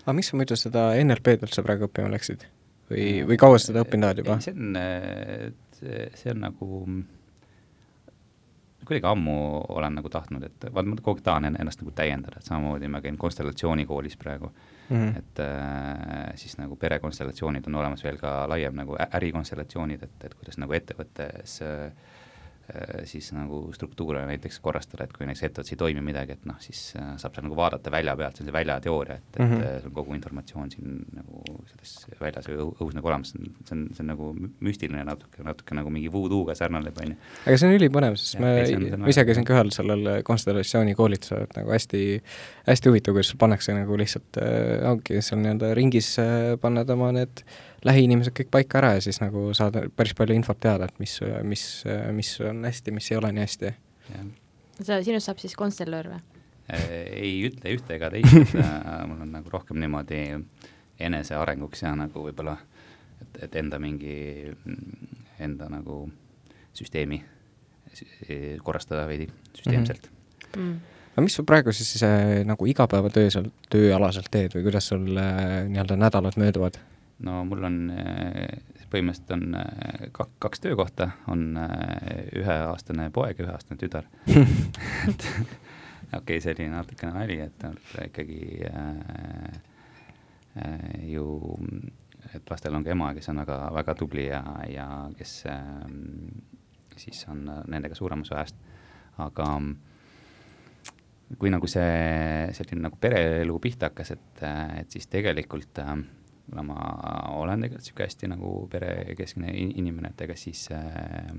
A: aga miks sa muidu seda NLP-d üldse praegu õppima läksid? või, või kaua sa seda õppinud oled juba?
C: see on, see on nagu kuidagi ammu olen nagu tahtnud, et vaat ma kogu aeg tahan ennast nagu täiendada, et samamoodi ma käin konstellatsioonikoolis praegu mm, -hmm. et äh, siis nagu perekonstellatsioonid on olemas veel ka laiem nagu ärikonstellatsioonid, et, et kuidas nagu ettevõttes äh, siis nagu struktuure näiteks korrastada, et kui näiteks ettevõttes ei toimi midagi, et noh, siis äh, saab seal nagu vaadata välja pealt, see on see väljateooria, et, et mm -hmm. sul on kogu informatsioon siin nagu selles väljas või õhus nagu olemas, see on, see on nagu müstiline natuke, natuke nagu mingi voodoo'ga sarnaneb, on ju.
A: aga see on ülipõnev, sest ja, ma, ma ise käisin ka ühel sellel konstellatsiooni koolitusel, et nagu hästi, hästi huvitav, kuidas pannakse nagu lihtsalt äh,, ongi seal nii-öelda ringis äh, paned oma need äh, lähiinimesed kõik paika ära ja siis nagu saad päris palju infot teada, et mis, mis, mis on hästi, mis ei ole nii hästi.
B: sa, sinust saab siis konstellöör või?
C: Äh, ei ütle ühte ega teist, äh, mul on nagu rohkem niimoodi enesearenguks ja nagu võib-olla, et, et enda mingi enda nagu süsteemi korrastada veidi süsteemselt
A: mm. -hmm. no mis sa praegu siis äh, nagu igapäevatöös, tööalaselt teed või kuidas sul äh, nii-öelda nädalad mööduvad?
C: No mul on äh, põhimõtteliselt on äh, kaks töökohta, on äh, üheaastane poeg ja üheaastane tütar. <laughs> Et <laughs> okei okay,, selline natukene nali, et ikkagi äh, äh, ju, et lastel on ka ema, kes on väga, väga tubli ja, ja kes äh, siis on nendega suuremas väest, aga kui nagu see selline nagu pereelu pihta hakkas, et, et siis tegelikult äh, kuna ma olen tegelikult niisugune hästi nagu perekeskne inimene, et ega siis äh,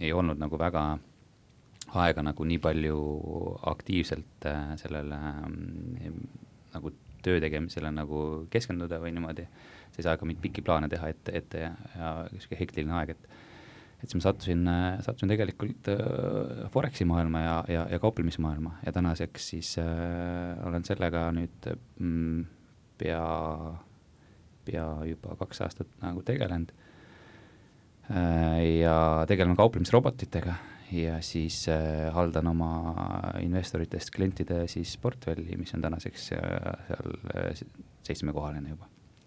C: ei olnud nagu väga aega nagu nii palju aktiivselt äh, sellele äh, nagu töö tegemisele nagu keskenduda või niimoodi, saa ka mingeid pikki plaane teha ette, ette ja, ja niisugune hektiline aeg, et et siis ma sattusin, sattusin tegelikult äh, Foreksi maailma ja, ja, ja kauplemismaailma ja tänaseks siis äh, olen sellega nüüd mm, pea pea juba kaks aastat nagu tegelenud äh, ja tegelen kauplemisrobotitega ja siis äh, haldan oma investoritest klientide siis portfelli, mis on tänaseks äh, seal seitsmekohaline juba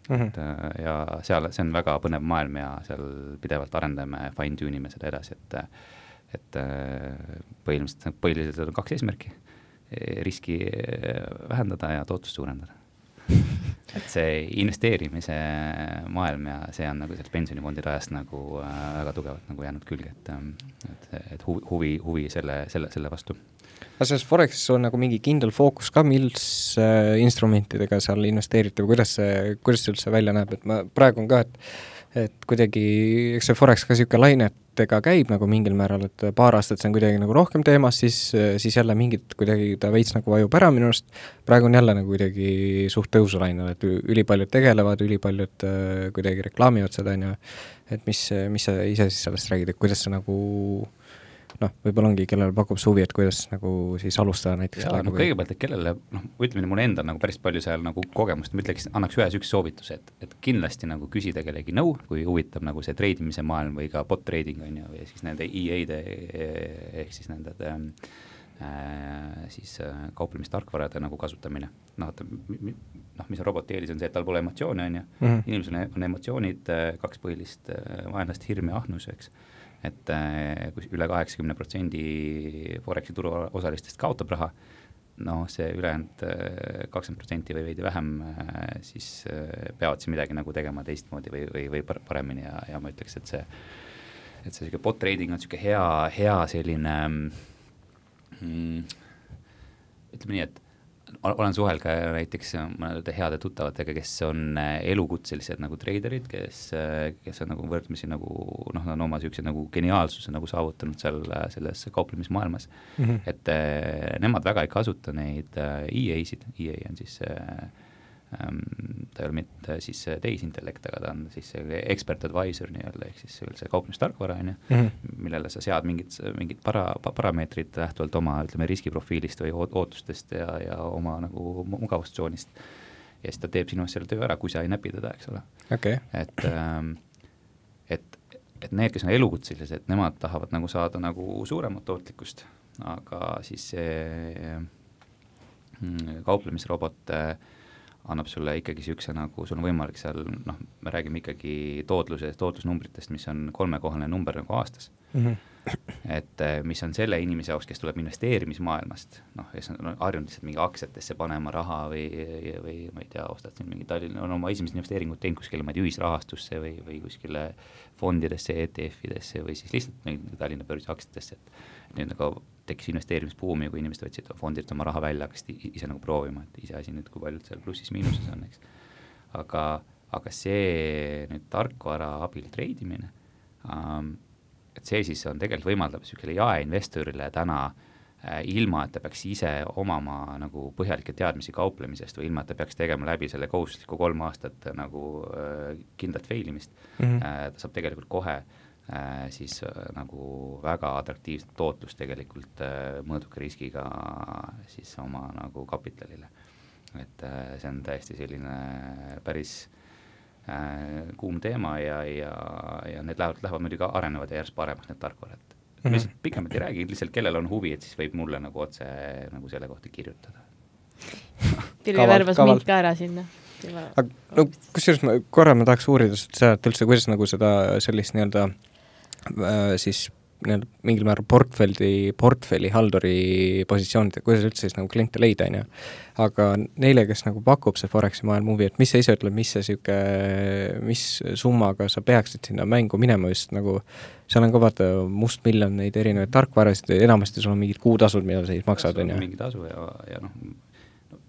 C: mm. -hmm. et ja seal, see on väga põnev maailm ja seal pidevalt arendame, fine tune ime seda edasi, et et põhimõtteliselt, põhiliselt on kaks eesmärki, riski vähendada ja tootlust suurendada <laughs> et see investeerimise maailm ja see on nagu sealt pensionifondide ajast nagu äh, väga tugevalt nagu jäänud külge, et, ähm, et, et huvi, huvi selle, selle, selle vastu.
A: kas selles Forexis on nagu mingi kindel fookus ka, mis äh, instrumentidega seal investeerite või kuidas see, kuidas see üldse välja näeb, et ma praegu on ka, et et kuidagi, eks see Forex ka niisugune lainetega käib nagu mingil määral, et paar aastat see on kuidagi nagu rohkem teemas, siis, siis jälle mingid kuidagi ta veits nagu vajub ära minu arust, praegu on jälle nagu kuidagi suht tõusulainel, et ülipaljud tegelevad, ülipaljud äh, kuidagi reklaamivad seda, on ju, et mis, mis sa ise siis sellest räägid, et kuidas sa nagu äh, noh, võib-olla ongi, kellele pakub see huvi, et kuidas nagu siis alustada näiteks
C: jaa, no kõigepealt, et kellele noh, ütleme, mul endal nagu päris palju seal nagu kogemust, ma ütleks, annaks ühe niisuguse soovituse, et, et kindlasti nagu küsida kellegi nõu, kui huvitab nagu see treidimise maailm või ka bot trading on ju, või siis nende EA-de ehk siis nende äh, siis äh, kauplemistarkvarade nagu kasutamine. noh, et noh, mis on roboti eelis, on see, et tal pole emotsioone, on ju, mhm. inimesel on emotsioonid, äh, kaks põhilist äh, vaenlast, hirm ja ahnus, eks et äh, kui üle kaheksakümne protsendi Foreksi turuosalistest kaotab raha, noh, see ülejäänud äh, kakskümmend protsenti või veidi vähem, äh, siis peavad siin midagi nagu tegema teistmoodi või, või, või paremini ja, ja ma ütleks, et see, et see niisugune bot trading on niisugune hea, hea selline mm, ütleme nii, et olen suhelnud ka näiteks mõnede heade tuttavatega, kes on äh, elukutselised nagu treiderid, kes, äh, kes on nagu võrdlemisi nagu noh, on oma niisuguse nagu geniaalsuse nagu saavutanud seal äh, selles kauplemismaailmas mm. -hmm. et äh, nemad väga ei kasuta neid EA-sid, EA on siis ähm, ta ei ole mitte siis tehisintellekt, aga ta on siis expert advisor nii-öelda, ehk siis see kauplemistarkvara, on ju, mhm. millele sa sead mingid, mingid para, parameetrid lähtuvalt oma, ütleme, riskiprofiilist või ootustest ja, ja oma nagu mugavustsoonist. ja siis ta teeb sinu selle töö ära, kui sa ei näpi teda, eks ole
A: okay..
C: et ähm,, et, et need, kes on elukutselised, nemad tahavad nagu saada nagu suuremat tootlikkust, aga siis see mm, kauplemisrobot äh, annab sulle ikkagi niisuguse nagu, sul on võimalik seal noh, me räägime ikkagi tootlusest, tootlusnumbritest, mis on kolmekohaline number nagu aastas mm. -hmm. et eh, mis on selle inimese jaoks, kes tuleb investeerimismaailmast, noh, kes on harjunud lihtsalt mingi aktsiatesse panema raha või, või ma ei tea, ostad siin mingi Tallinna, on oma esimesed investeeringud teinud kuskile, ma ei tea, ühisrahastusse või, või kuskile fondidesse, ETF-idesse või siis lihtsalt Tallinna börsi aktsiatesse, et nüüd nagu tekkis investeerimisbuum ja kui inimesed võtsid fondilt oma raha välja, hakkasid ise nagu proovima, et iseasi nüüd, kui palju seal plussis-miinuses on, eks. aga, aga see nüüd tarkvara abil treidimine ähm,, et see siis on tegelikult võimaldab niisugusele jaeinvestorile täna äh, ilma, et ta peaks ise omama nagu põhjalikke teadmisi kauplemisest või ilma, et ta peaks tegema läbi selle kohustusliku kolm aastat nagu äh, kindlat fail imist mm, -hmm. äh, ta saab tegelikult kohe Äh, siis äh, nagu väga atraktiivset tootlust tegelikult äh, mõõduka riskiga siis oma nagu kapitalile. et see on täiesti selline päris, äh, kuum teema ja, ja, ja need lähevad, lähevad muidugi arenevad järjest paremaks, need tarkvarad mm. -hmm. ma lihtsalt pikemalt ei räägi, lihtsalt kellel on huvi, et siis võib mulle nagu otse nagu selle kohta kirjutada. <laughs>
B: Pirje värbas mind ka ära sinna.
A: aga no kusjuures ma korra ma tahaks uurida seda, et üldse, kuidas nagu seda sellist nii-öelda äh, siis nii-öelda mingil määral portfelli, portfellihalduri positsioonid, kuidas üldse siis nagu kliente leida, on ju. aga neile, kes nagu pakub see Foreksi maailm huvi, et mis sa ise ütled, mis see niisugune, mis summaga sa peaksid sinna mängu minema just nagu, seal on ka vaata mustmiljon neid erinevaid tarkvarasid enamasti sul on mingid kuutasud, mida sa siis maksad, on ju.
C: mingi tasu ja, ja noh no,,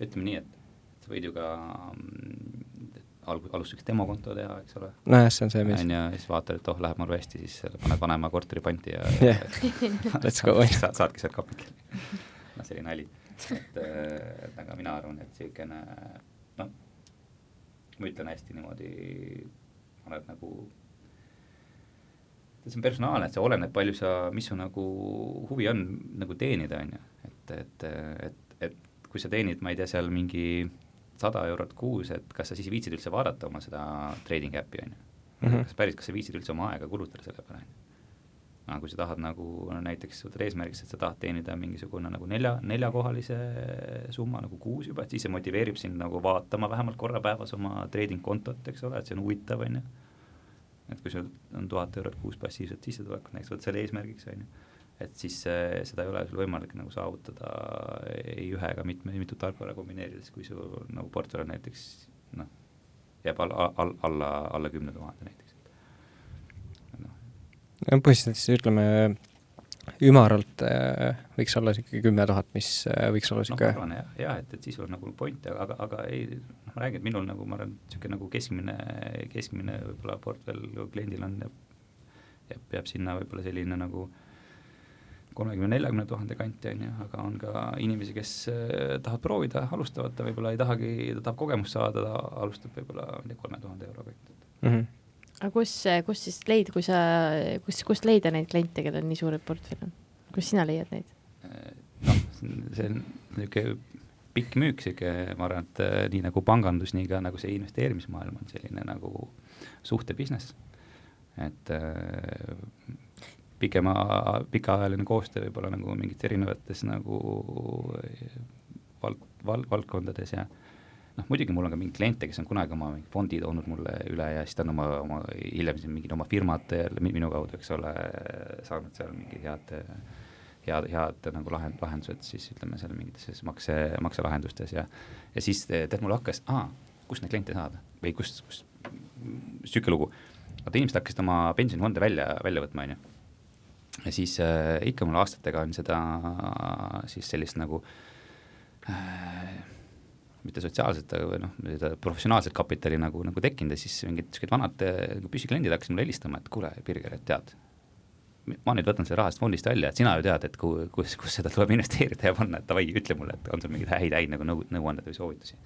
C: ütleme nii, et sa võid ju ka mm, alg-, alustuseks demokonto teha, eks ole.
A: nojah, see on see,
C: mis on ju, siis vaatad, et oh, läheb maru hästi, siis paned vanema korteri panti ja
A: yeah. <laughs> <laughs> let's go
C: sa, saadki sealt kapikil. <laughs> noh, see oli nali. et, et aga mina arvan, et niisugune noh, ma ütlen hästi niimoodi, ma olen nagu see on personaalne, et see oleneb, palju sa, mis su nagu huvi on nagu teenida, on ju, et, et, et, et kui sa teenid, ma ei tea, seal mingi sada eurot kuus, et kas sa siis viitsid üldse vaadata oma seda trading äppi, on ju. Mhm. kas päris, kas sa viitsid üldse oma aega kulutada selle peale, on ju. aga kui sa tahad nagu no näiteks võtad eesmärgiks, et sa tahad teenida mingisugune nagu nelja, neljakohalise summa nagu kuus juba, et siis see motiveerib sind nagu vaatama vähemalt korra päevas oma trading kontot, eks ole, et see on huvitav, on ju. et kui sul on tuhat eurot kuus passiivset sissetulekut, näiteks võtad selle eesmärgiks, on ju et siis äh, seda ei ole sul võimalik nagu saavutada ei ühe ega mitme, mitut tarkvara kombineerides, kui su nagu portfell on näiteks noh, jääb all, all, alla, alla kümne tuhande näiteks.
A: No.. no põhimõtteliselt ütleme ümaralt äh, võiks olla niisugune kümme tuhat, mis äh, võiks olla niisugune
C: noh, arvan jah, jah, et, et siis on nagu point, aga, aga ei, noh, ma räägin, et minul nagu ma arvan, niisugune nagu keskmine, keskmine võib-olla portfell kliendil on, jääb, jääb sinna võib-olla selline nagu äh, kolmekümne, neljakümne tuhande kanti, on ju, aga on ka inimesi, kes äh, tahavad proovida, alustavad, ta võib-olla ei tahagi, ta tahab kogemust saada, ta alustab võib-olla kolme tuhande euro kanti mm.
B: -hmm. aga kus, kus siis leid, kui sa, kus, kust leida neid kliente, kellel nii suured portfell on? kus sina leiad neid?
C: Äh, noh, see on niisugune pikk müük, niisugune, ma arvan, et äh, nii nagu pangandus, nii ka nagu see investeerimismaailm on selline nagu suhte business. et pikema, pikaajaline koostöö võib-olla nagu mingites erinevates nagu vald, val-, valdkondades ja noh, muidugi mul on ka mingeid kliente, kes on kunagi oma fondi toonud mulle üle ja siis ta on oma, oma hiljem siin mingid oma firmad minu kaudu, eks ole, saanud seal mingid head, head, head nagu lahend-, lahendused siis ütleme seal mingites makse, makselahendustes ja ja siis tead, mul hakkas, aa, kust neid kliente saada? või kust, kust, niisugune lugu, vaata inimesed hakkasid oma pensionifonde välja, välja võtma, on ju ja siis äh, ikka mul aastatega on seda siis sellist nagu äh, mitte sotsiaalset, aga noh, seda professionaalset kapitali nagu, nagu tekkinud ja siis mingid niisugused vanad nagu püsikliendid hakkasid mulle helistama, et kuule, Birger, et tead, ma nüüd võtan selle rahast fondist välja, et sina ju tead, et kuhu, kus, kus seda tuleb investeerida ja panna, et davai, ütle mulle, et on sul mingeid häid, häid nagu nõu, nõuandeid või soovitusi.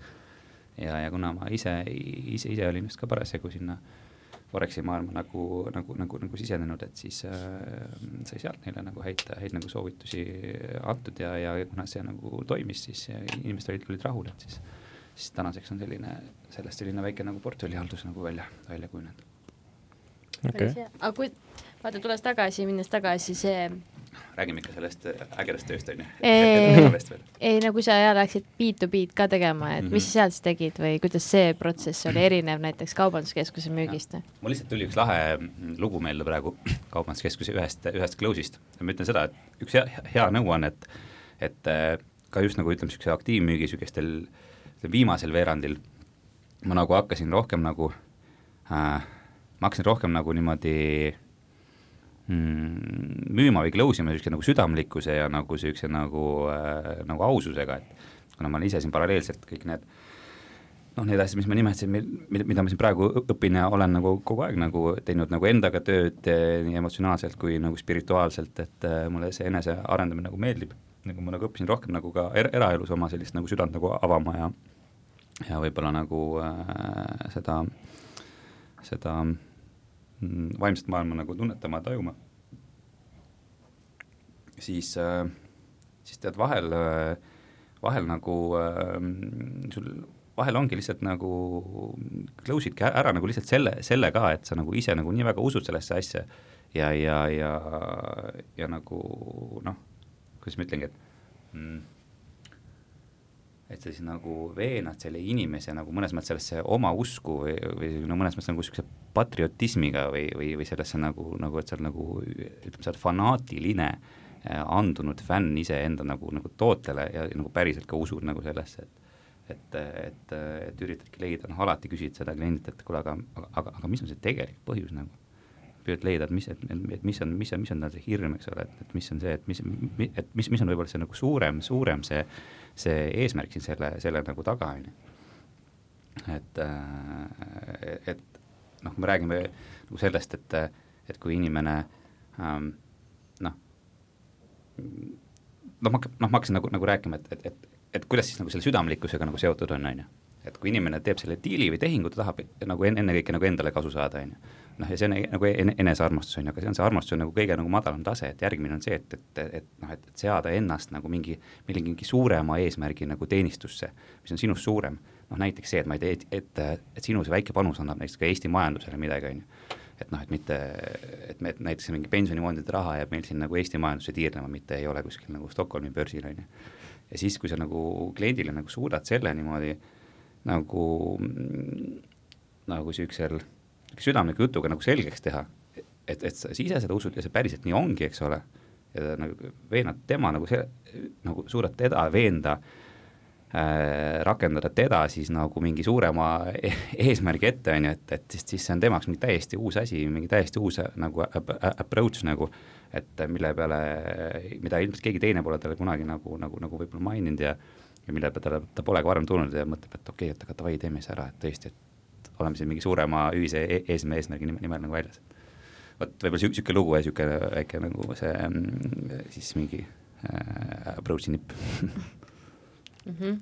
C: ja, ja kuna ma ise, ise, ise olin just ka parasjagu sinna äh, Foreksi maailma nagu, nagu, nagu, nagu sisenenud, et siis äh, sai sealt neile nagu häid, häid nagu soovitusi antud ja, ja kuna see nagu toimis, siis inimesed olid, olid rahul, et siis, siis tänaseks on selline, sellest selline väike nagu portfellihaldus nagu välja, välja kujunenud.
B: okei okay.. aga kui, vaata, tulles tagasi, minnes tagasi, see
C: räägime ikka sellest ägedast tööst, <laughs> on ju.
B: ei, no kui sa ja läksid B2B-d ka tegema, et mm -hmm. mis sa seal siis tegid või kuidas see protsess oli erinev näiteks Kaubanduskeskuse müügist?
C: mul lihtsalt tuli üks lahe lugu meelde praegu <clears throat> Kaubanduskeskuse ühest, ühest close'ist ja ma ütlen seda, et üks hea, hea nõuanne, et, et äh, ka just nagu ütleme, niisuguse aktiivmüügi niisugustel viimasel veerandil ma nagu hakkasin rohkem nagu äh,, ma hakkasin rohkem nagu niimoodi mm, müüma või close ima niisuguse nagu südamlikkuse ja nagu niisuguse nagu äh,, nagu aususega, et kuna ma olen ise siin paralleelselt kõik need noh, need asjad, mis ma nimetasin, mida ma siin praegu õpin ja olen nagu kogu aeg nagu teinud nagu endaga tööd eh, nii emotsionaalselt kui nagu spirituaalselt, et äh, mulle see enesearendamine nagu meeldib. nagu ma nagu õppisin rohkem nagu ka er eraelus oma sellist nagu südant nagu avama ja ja võib-olla nagu äh, seda, seda Mm, vaimset maailma nagu tunnetama ja tajuma, siis, äh, siis tead, vahel, äh, vahel nagu äh, sul vahel ongi lihtsalt nagu, close idki ära nagu lihtsalt selle, selle ka, et sa nagu ise nagu nii väga usud sellesse asja ja, ja, ja, ja nagu noh, kuidas ma ütlengi, et mm, et sa siis nagu veenad selle inimese nagu mõnes mõttes sellesse oma usku või, või no mõnes mõttes nagu niisuguse patriotismiga või, või, või sellesse nagu, nagu et sa oled nagu ütleme, sa oled fanaatiline äh, andunud fänn iseenda nagu, nagu tootele ja, ja nagu päriselt ka usud nagu sellesse, et et, et, et üritadki leida, noh alati küsid seda kliendilt, et kuule, aga, aga, aga mis on see tegelik põhjus nagu? Püüad leida, et mis, et, et mis on, mis on, mis on tal see hirm, eks ole, et, et mis on see, et mis, et mis, mis on võib-olla see nagu suurem, suurem see, see eesmärk siin selle, selle nagu taga, on ju. et, äh, et noh, me räägime nagu sellest, et, et kui inimene ähm, noh, noh, ma, noh, ma hakkasin nagu, nagu rääkima, et, et, et, et kuidas siis nagu selle südamlikkusega nagu seotud on, on ju. et kui inimene teeb selle diili või tehingu, ta tahab nagu ennekõike nagu endale kasu saada, on ju noh, ja see on nagu enesearmastus on ju, aga see on see armastus on nagu kõige nagu madalam tase, et järgmine on see, et, et, et noh, et, et seada ennast nagu mingi, mingi, mingi suurema eesmärgi nagu teenistusse, mis on sinust suurem. noh, näiteks see, et ma ei tea, et, et, et sinu see väike panus annab näiteks ka Eesti majandusele midagi, on ju. et noh, et mitte, et me, et näiteks mingi pensionifondide raha jääb meil siin nagu Eesti majandusse tiirlema, mitte ei ole kuskil nagu Stockholmi börsil, on ju. ja siis, kui sa nagu kliendile nagu suudad selle niimoodi nagu, nagu niisugusel südamliku jutuga nagu selgeks teha, et, et sa ise seda usud ja see päriselt nii ongi, eks ole, ja nagu veenad tema nagu see, nagu suudad teda veenda äh,, rakendada teda siis nagu mingi suurema e eesmärgi ette, on ju, et, et siis, siis see on tema jaoks mingi täiesti uus asi, mingi täiesti uus nagu approach nagu, et mille peale, mida ilmselt keegi teine pole talle kunagi nagu, nagu, nagu võib-olla maininud ja ja mille peale ta, ta pole ka varem tulnud ja mõtleb, et okei okay,, et aga davai, teeme siis ära, et tõesti, et oleme siin mingi suurema ühise e-, eesmärgi, eesmärgi nimel nagu väljas. vot võib-olla niisugune lugu ja niisugune väike nagu see mm, siis mingi äh, approach'i nipp <laughs>
B: mm. -hmm.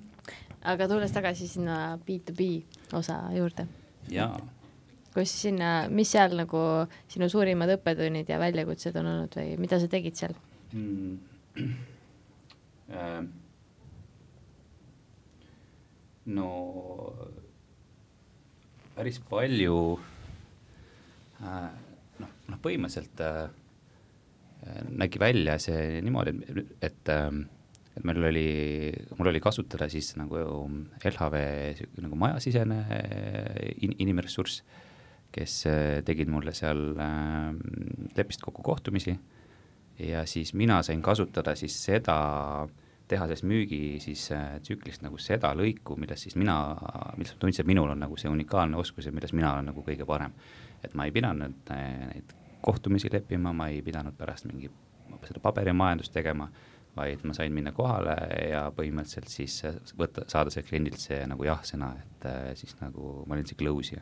B: aga tulles tagasi sinna B2B osa juurde.
C: jaa.
B: kus sinna, mis seal nagu sinu suurimad õppetunnid ja väljakutsed on olnud või mida sa tegid seal mm.? <clears throat>
C: Äh, no päris palju äh, noh, noh põhimõtteliselt äh, nägi välja see niimoodi, et, ähm, et meil oli, mul oli kasutada siis nagu LHV nagu majasisene in, inimressurss, kes äh, tegid mulle seal äh, lepist kokku kohtumisi. Ja siis mina sain kasutada siis seda äh, tehases müügi siis äh, tsüklist nagu seda lõiku, milles siis mina, milles ma tundsin, et minul on nagu see unikaalne oskus ja milles mina olen nagu kõige parem. et ma ei pidanud äh, neid kohtumisi leppima, ma ei pidanud pärast mingi seda paberimajandust tegema, vaid ma sain minna kohale ja põhimõtteliselt siis äh, võtta, saada sealt kliendilt see nagu jah-sõna, et siis nagu ma olin see close'i.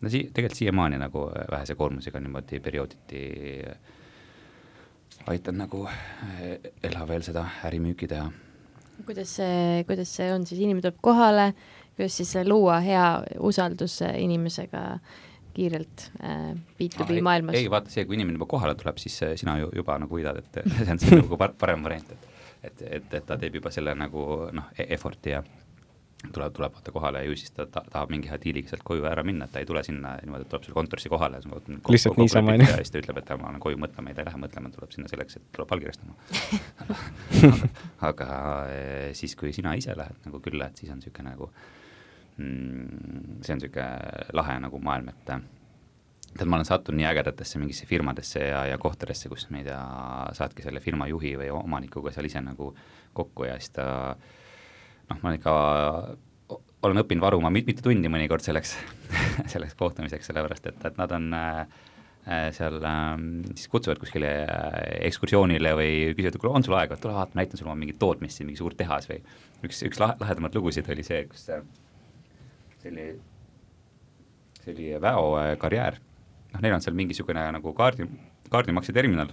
C: no sii-, tegelikult siiamaani nagu vähese koormusega niimoodi periooditi äh, aitan nagu eh, LHV-l seda ärimüüki teha.
B: kuidas see, kuidas see on siis, inimene tuleb kohale, kuidas siis luua hea usaldus inimesega kiirelt äh, B2B ah, maailmas?
C: ei, vaata see, kui inimene juba kohale tuleb, siis eh, sina ju juba nagu võidad, et <laughs> see on see nagu parem variant, et et, et, et ta teeb juba selle nagu noh, e-, effort'i ja tuleb, tuleb vaata kohale ja ju siis ta, ta tahab mingi hea diiliga sealt koju ära minna, et ta ei tule sinna niimoodi, et tuleb sulle kontorisse kohale.
A: lihtsalt niisama, on ju.
C: ja siis ta ütleb, et ma lähen koju mõtlema ja ta ei lähe mõtlema, tuleb sinna selleks, et tuleb allkirjastama <laughs> aga eh, siis, kui sina ise lähed nagu külla, et siis on niisugune nagu mm,, see on niisugune lahe nagu maailm, et tead, ma olen sattunud nii ägedatesse mingisse firmadesse ja, ja kohtadesse, kus ma ei tea, saadki selle firma juhi või omanikuga seal ise nagu kokku ja siis ta noh, ma ikka olen õppinud varuma mitu tundi mõnikord selleks <laughs> selleks kohtumiseks, sellepärast et, et nad on äh, äh seal äh, siis kutsuvad kuskile äh, ekskursioonile või küsivad, et kuule, on sul aega, tule vaata, näitan sulle oma mingit tootmist siin, mingi suur tehas või üks, üks lahedamaid lugusid oli see, kus see oli, see oli Väo karjäär, noh, neil on seal mingisugune nagu kaardi, kaardimakseterminal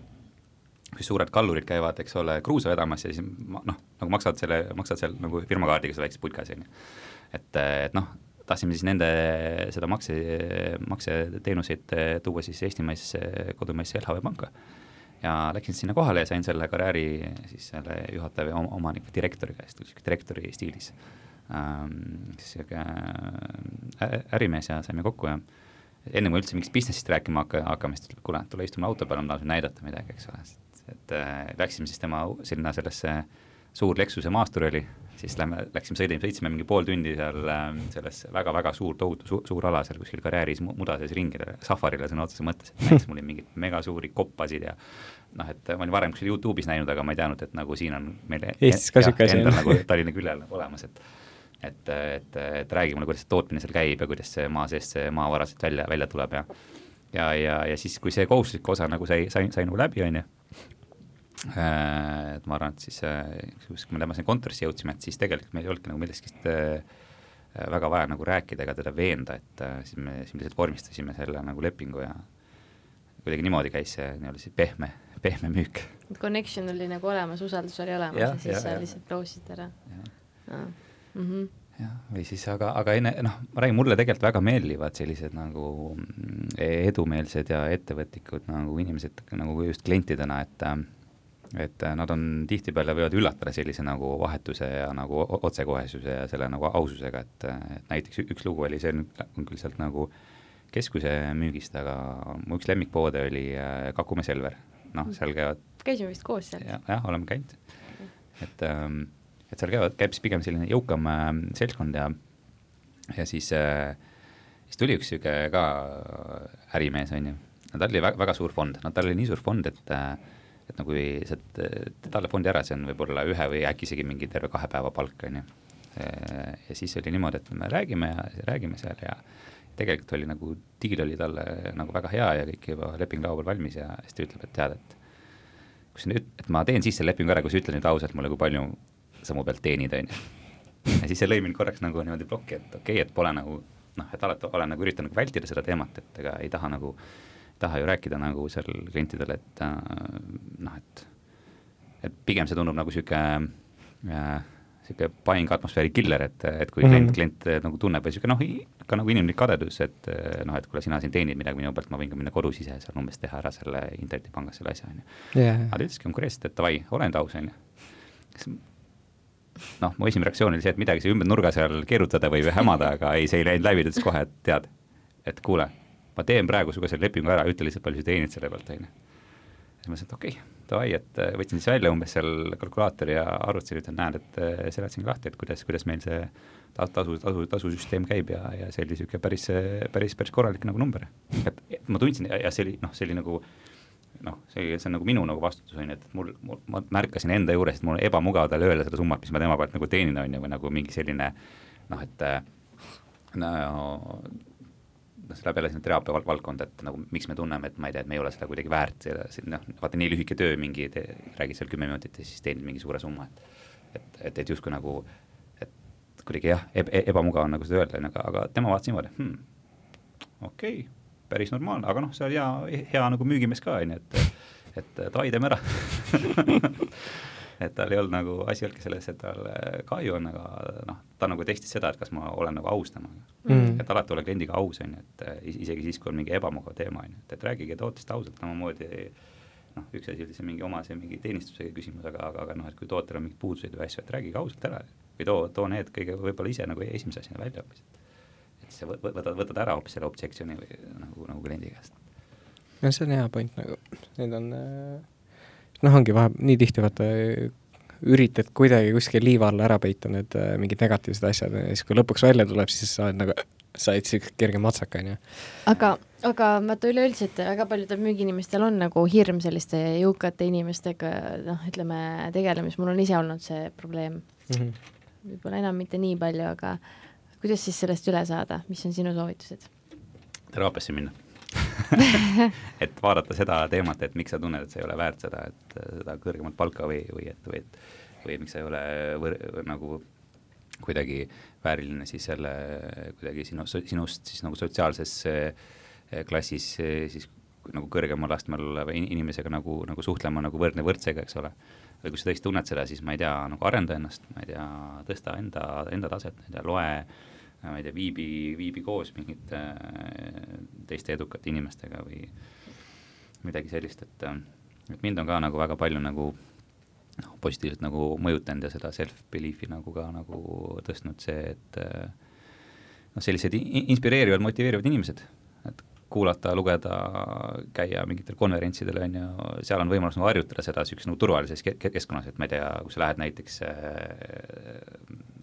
C: kui suured kallurid käivad, eks ole, kruusa vedamas ja siis noh, nagu maksavad selle, maksavad seal nagu firmakaardiga seda väikses putkas, on ju. et, et noh, tahtsime siis nende seda makse, makseteenuseid tuua siis eestimaisse, kodumaisse LHV panka. ja läksin sinna kohale ja sain selle karjääri siis selle juhataja või omanik või direktori käest, direktori stiilis ähm,, sihuke ärimees ja saime kokku ja enne kui üldse mingist business'ist rääkima hakka, hakkame, siis kuule, tule istume auto peale, ma tahan sulle näidata midagi, eks ole, et äh, läksime siis tema sinna sellesse suur Lexuse maastur oli, siis lähme, läksime, sõidime, sõitsime mingi pool tundi seal äh, selles väga-väga suur, tohutu su, suur ala seal kuskil karjääris muda sees ringi, safarile sõna otseses mõttes, <laughs> et näitas mulle mingeid megasuuri koppasid ja noh, et ma olin varem kuskil Youtube'is näinud, aga ma ei teadnud, et nagu siin on meil
A: Eestis ka niisugune asi
C: on. nagu <laughs> Tallinna küljel olemas, et et, et, et räägi mulle, kuidas see tootmine seal käib ja kuidas see maa seest see maavara sealt välja, välja tuleb ja ja, ja, ja siis, kui see kohustuslik osa nagu sai, sai, sai nagu läbi, on ju, et ma arvan, et siis, kui me sinna kontorisse jõudsime, et siis tegelikult meil ei olnudki nagu millestki väga vaja nagu rääkida ega teda veenda, et siis me, siis me lihtsalt vormistasime selle nagu lepingu ja kuidagi niimoodi käis see nii-öelda siis pehme, pehme müük.
B: Connection oli nagu olemas, usaldus oli olemas ja, ja siis ja, sa lihtsalt proovisid ära.
C: Mm -hmm. jah, või siis aga, aga enne, noh, ma räägin, mulle tegelikult väga meeldivad sellised nagu mm, edumeelsed ja ettevõtlikud nagu inimesed nagu just klientidena, et et nad on tihtipeale võivad üllatada sellise nagu vahetuse ja nagu otsekohesuse ja selle nagu aususega, et, et näiteks üks lugu oli, see on küll sealt nagu keskuse müügist, aga mu üks lemmikpoode oli äh, Kakumäe Selver, noh, seal käivad
B: käisime vist koos seal.
C: Ja,? jah, oleme käinud, et ähm, et seal käivad, käib siis pigem selline jõukam äh, seltskond ja, ja siis äh,, siis tuli üks niisugune ka ärimees, on ju, no tal oli väga, väga suur fond, no tal oli nii suur fond, et äh, et no kui teed talle fondi ära, see on võib-olla ühe või äkki isegi mingi terve kahe päeva palk, on ju. Äh, ja siis oli niimoodi, et me räägime ja räägime seal ja tegelikult oli nagu, diil oli talle nagu väga hea ja kõik juba leping laua peal valmis ja siis ta ütleb, et tead, et kui sa nüüd, et ma teen siis selle lepingu ära, kui sa ütled nüüd ausalt mulle, kui palju sa mu pealt teenid, on ju. ja siis see lõi mind korraks nagu niimoodi plokki, et okei okay,, et pole nagu noh, et alati olen nagu üritanud vältida seda teemat, et ega ei taha nagu, taha ju rääkida nagu seal klientidele, et äh, noh, et et pigem see tundub nagu niisugune äh, niisugune buying atmosfääri killer, et, et kui mm -hmm. klient, klient nagu tunneb või niisugune noh, ka nagu inimlik kadedus, et noh, et kuule, sina siin teenid midagi minu pealt, ma võin ka minna kodus ise seal umbes teha ära selle internetipangas selle asja, on ju. aga ta ütleski konkreetselt, et davai, ole nüüd aus, on ju noh, mu esimene reaktsioon oli see, et midagi sai ümber nurga seal keerutada või <laughs> hämada, aga ei, see ei läinud läbi, ta ütles kohe, et tead, et kuule, ma teen praegu sinuga selle lepingu ära, ütle lihtsalt, palju sa teenid selle pealt, on ju. siis ma mõtlesin, et okei okay,, davai, et äh, võtsin siis välja umbes seal kalkulaatori ja arvutasin, ütlen, näed, et äh, seletasin lahti, et kuidas, kuidas meil see tasu, tasu, tasusüsteem käib ja, ja see oli niisugune päris, päris, päris korralik nagu number. et ma tundsin ja, ja see oli, noh, see oli nagu noh, see, see on nagu minu nagu vastutus on ju, et mul, mul, ma märkasin enda juures, et mul on ebamugav talle öelda seda summat, mis ma tema pealt nagu teenin, on ju, või nagu mingi selline noh, et no noh, see läheb jälle sinna teraapia valdkonda, et nagu miks me tunneme, et ma ei tea, et me ei ole seda kuidagi väärt, noh, vaata nii lühike töö, mingi, räägid seal kümme minutit ja siis teenid mingi suure summa, et et, et, et justkui nagu, et kuidagi jah, ebamugav on nagu seda öelda, on ju, aga, aga tema vaatas niimoodi hmm,, okei okay päris normaalne, aga noh, see oli hea, hea nagu müügimees ka, on ju, et, et davai, teeme ära <laughs> et tal ei olnud nagu, asi olnudki selles, et tal kahju on, aga noh, ta nagu testis seda, et kas ma olen nagu aus temaga. Mm.. et alati ole kliendiga aus, on ju, et isegi siis, kui on mingi ebamugav teema, on ju, et, et rääkige tootest ausalt, samamoodi noh, üks asi oli see mingi oma see mingi teenistusega küsimus, aga, aga, aga noh, et kui tootel on mingid puudused või asju, et rääkige ausalt ära. Või too, too need kõige võib-olla ise nagu esimese asjana välja hoopis siis sa võtad, võtad ära hoopis selle objektsiooni või nagu, nagu kliendi käest.
A: no see on hea point nagu, need on äh, noh, ongi vahe, nii tihti vaata üritad kuidagi kuskil liiva alla ära peita need äh, mingid negatiivsed asjad ja siis, kui lõpuks välja tuleb, siis sa oled nagu, said siukse kerge matsaka, onju.
B: aga, aga vaata üleüldiselt väga paljudel müügiinimestel on nagu hirm selliste jõukate inimestega, noh, ütleme tegelemis, mul on ise olnud see probleem mm. -hmm. võib-olla enam mitte nii palju, aga kuidas siis sellest üle saada, mis on sinu soovitused?
C: teraapiasse minna <laughs> et vaadata seda teemat, et miks sa tunned, et sa ei ole väärt seda, et seda kõrgemat palka või, või et, või et või miks sa ei ole võr, nagu kuidagi vääriline siis selle kuidagi sinu, sinust siis nagu sotsiaalses eh, klassis eh, siis nagu kõrgemal astmel oleva inimesega nagu, nagu suhtlema nagu võrdne võrdsega, eks ole. Või kui sa tõesti tunned seda, siis ma ei tea, nagu arenda ennast, ma ei tea, tõsta enda, enda taset, ma ei tea, loe, ma ei tea, viibi, viibi koos mingite teiste edukate inimestega või midagi sellist, et, et mind on ka nagu väga palju nagu noh, positiivselt nagu mõjutanud ja seda self-belief'i nagu ka nagu tõstnud see, et noh, sellised inspireerivad, motiveerivad inimesed, et kuulata, lugeda, käia mingitel konverentsidel, on ju, seal on võimalus nagu harjutada seda niisuguses nagu turvalises ke keskkonnas, et ma ei tea, kui sa lähed näiteks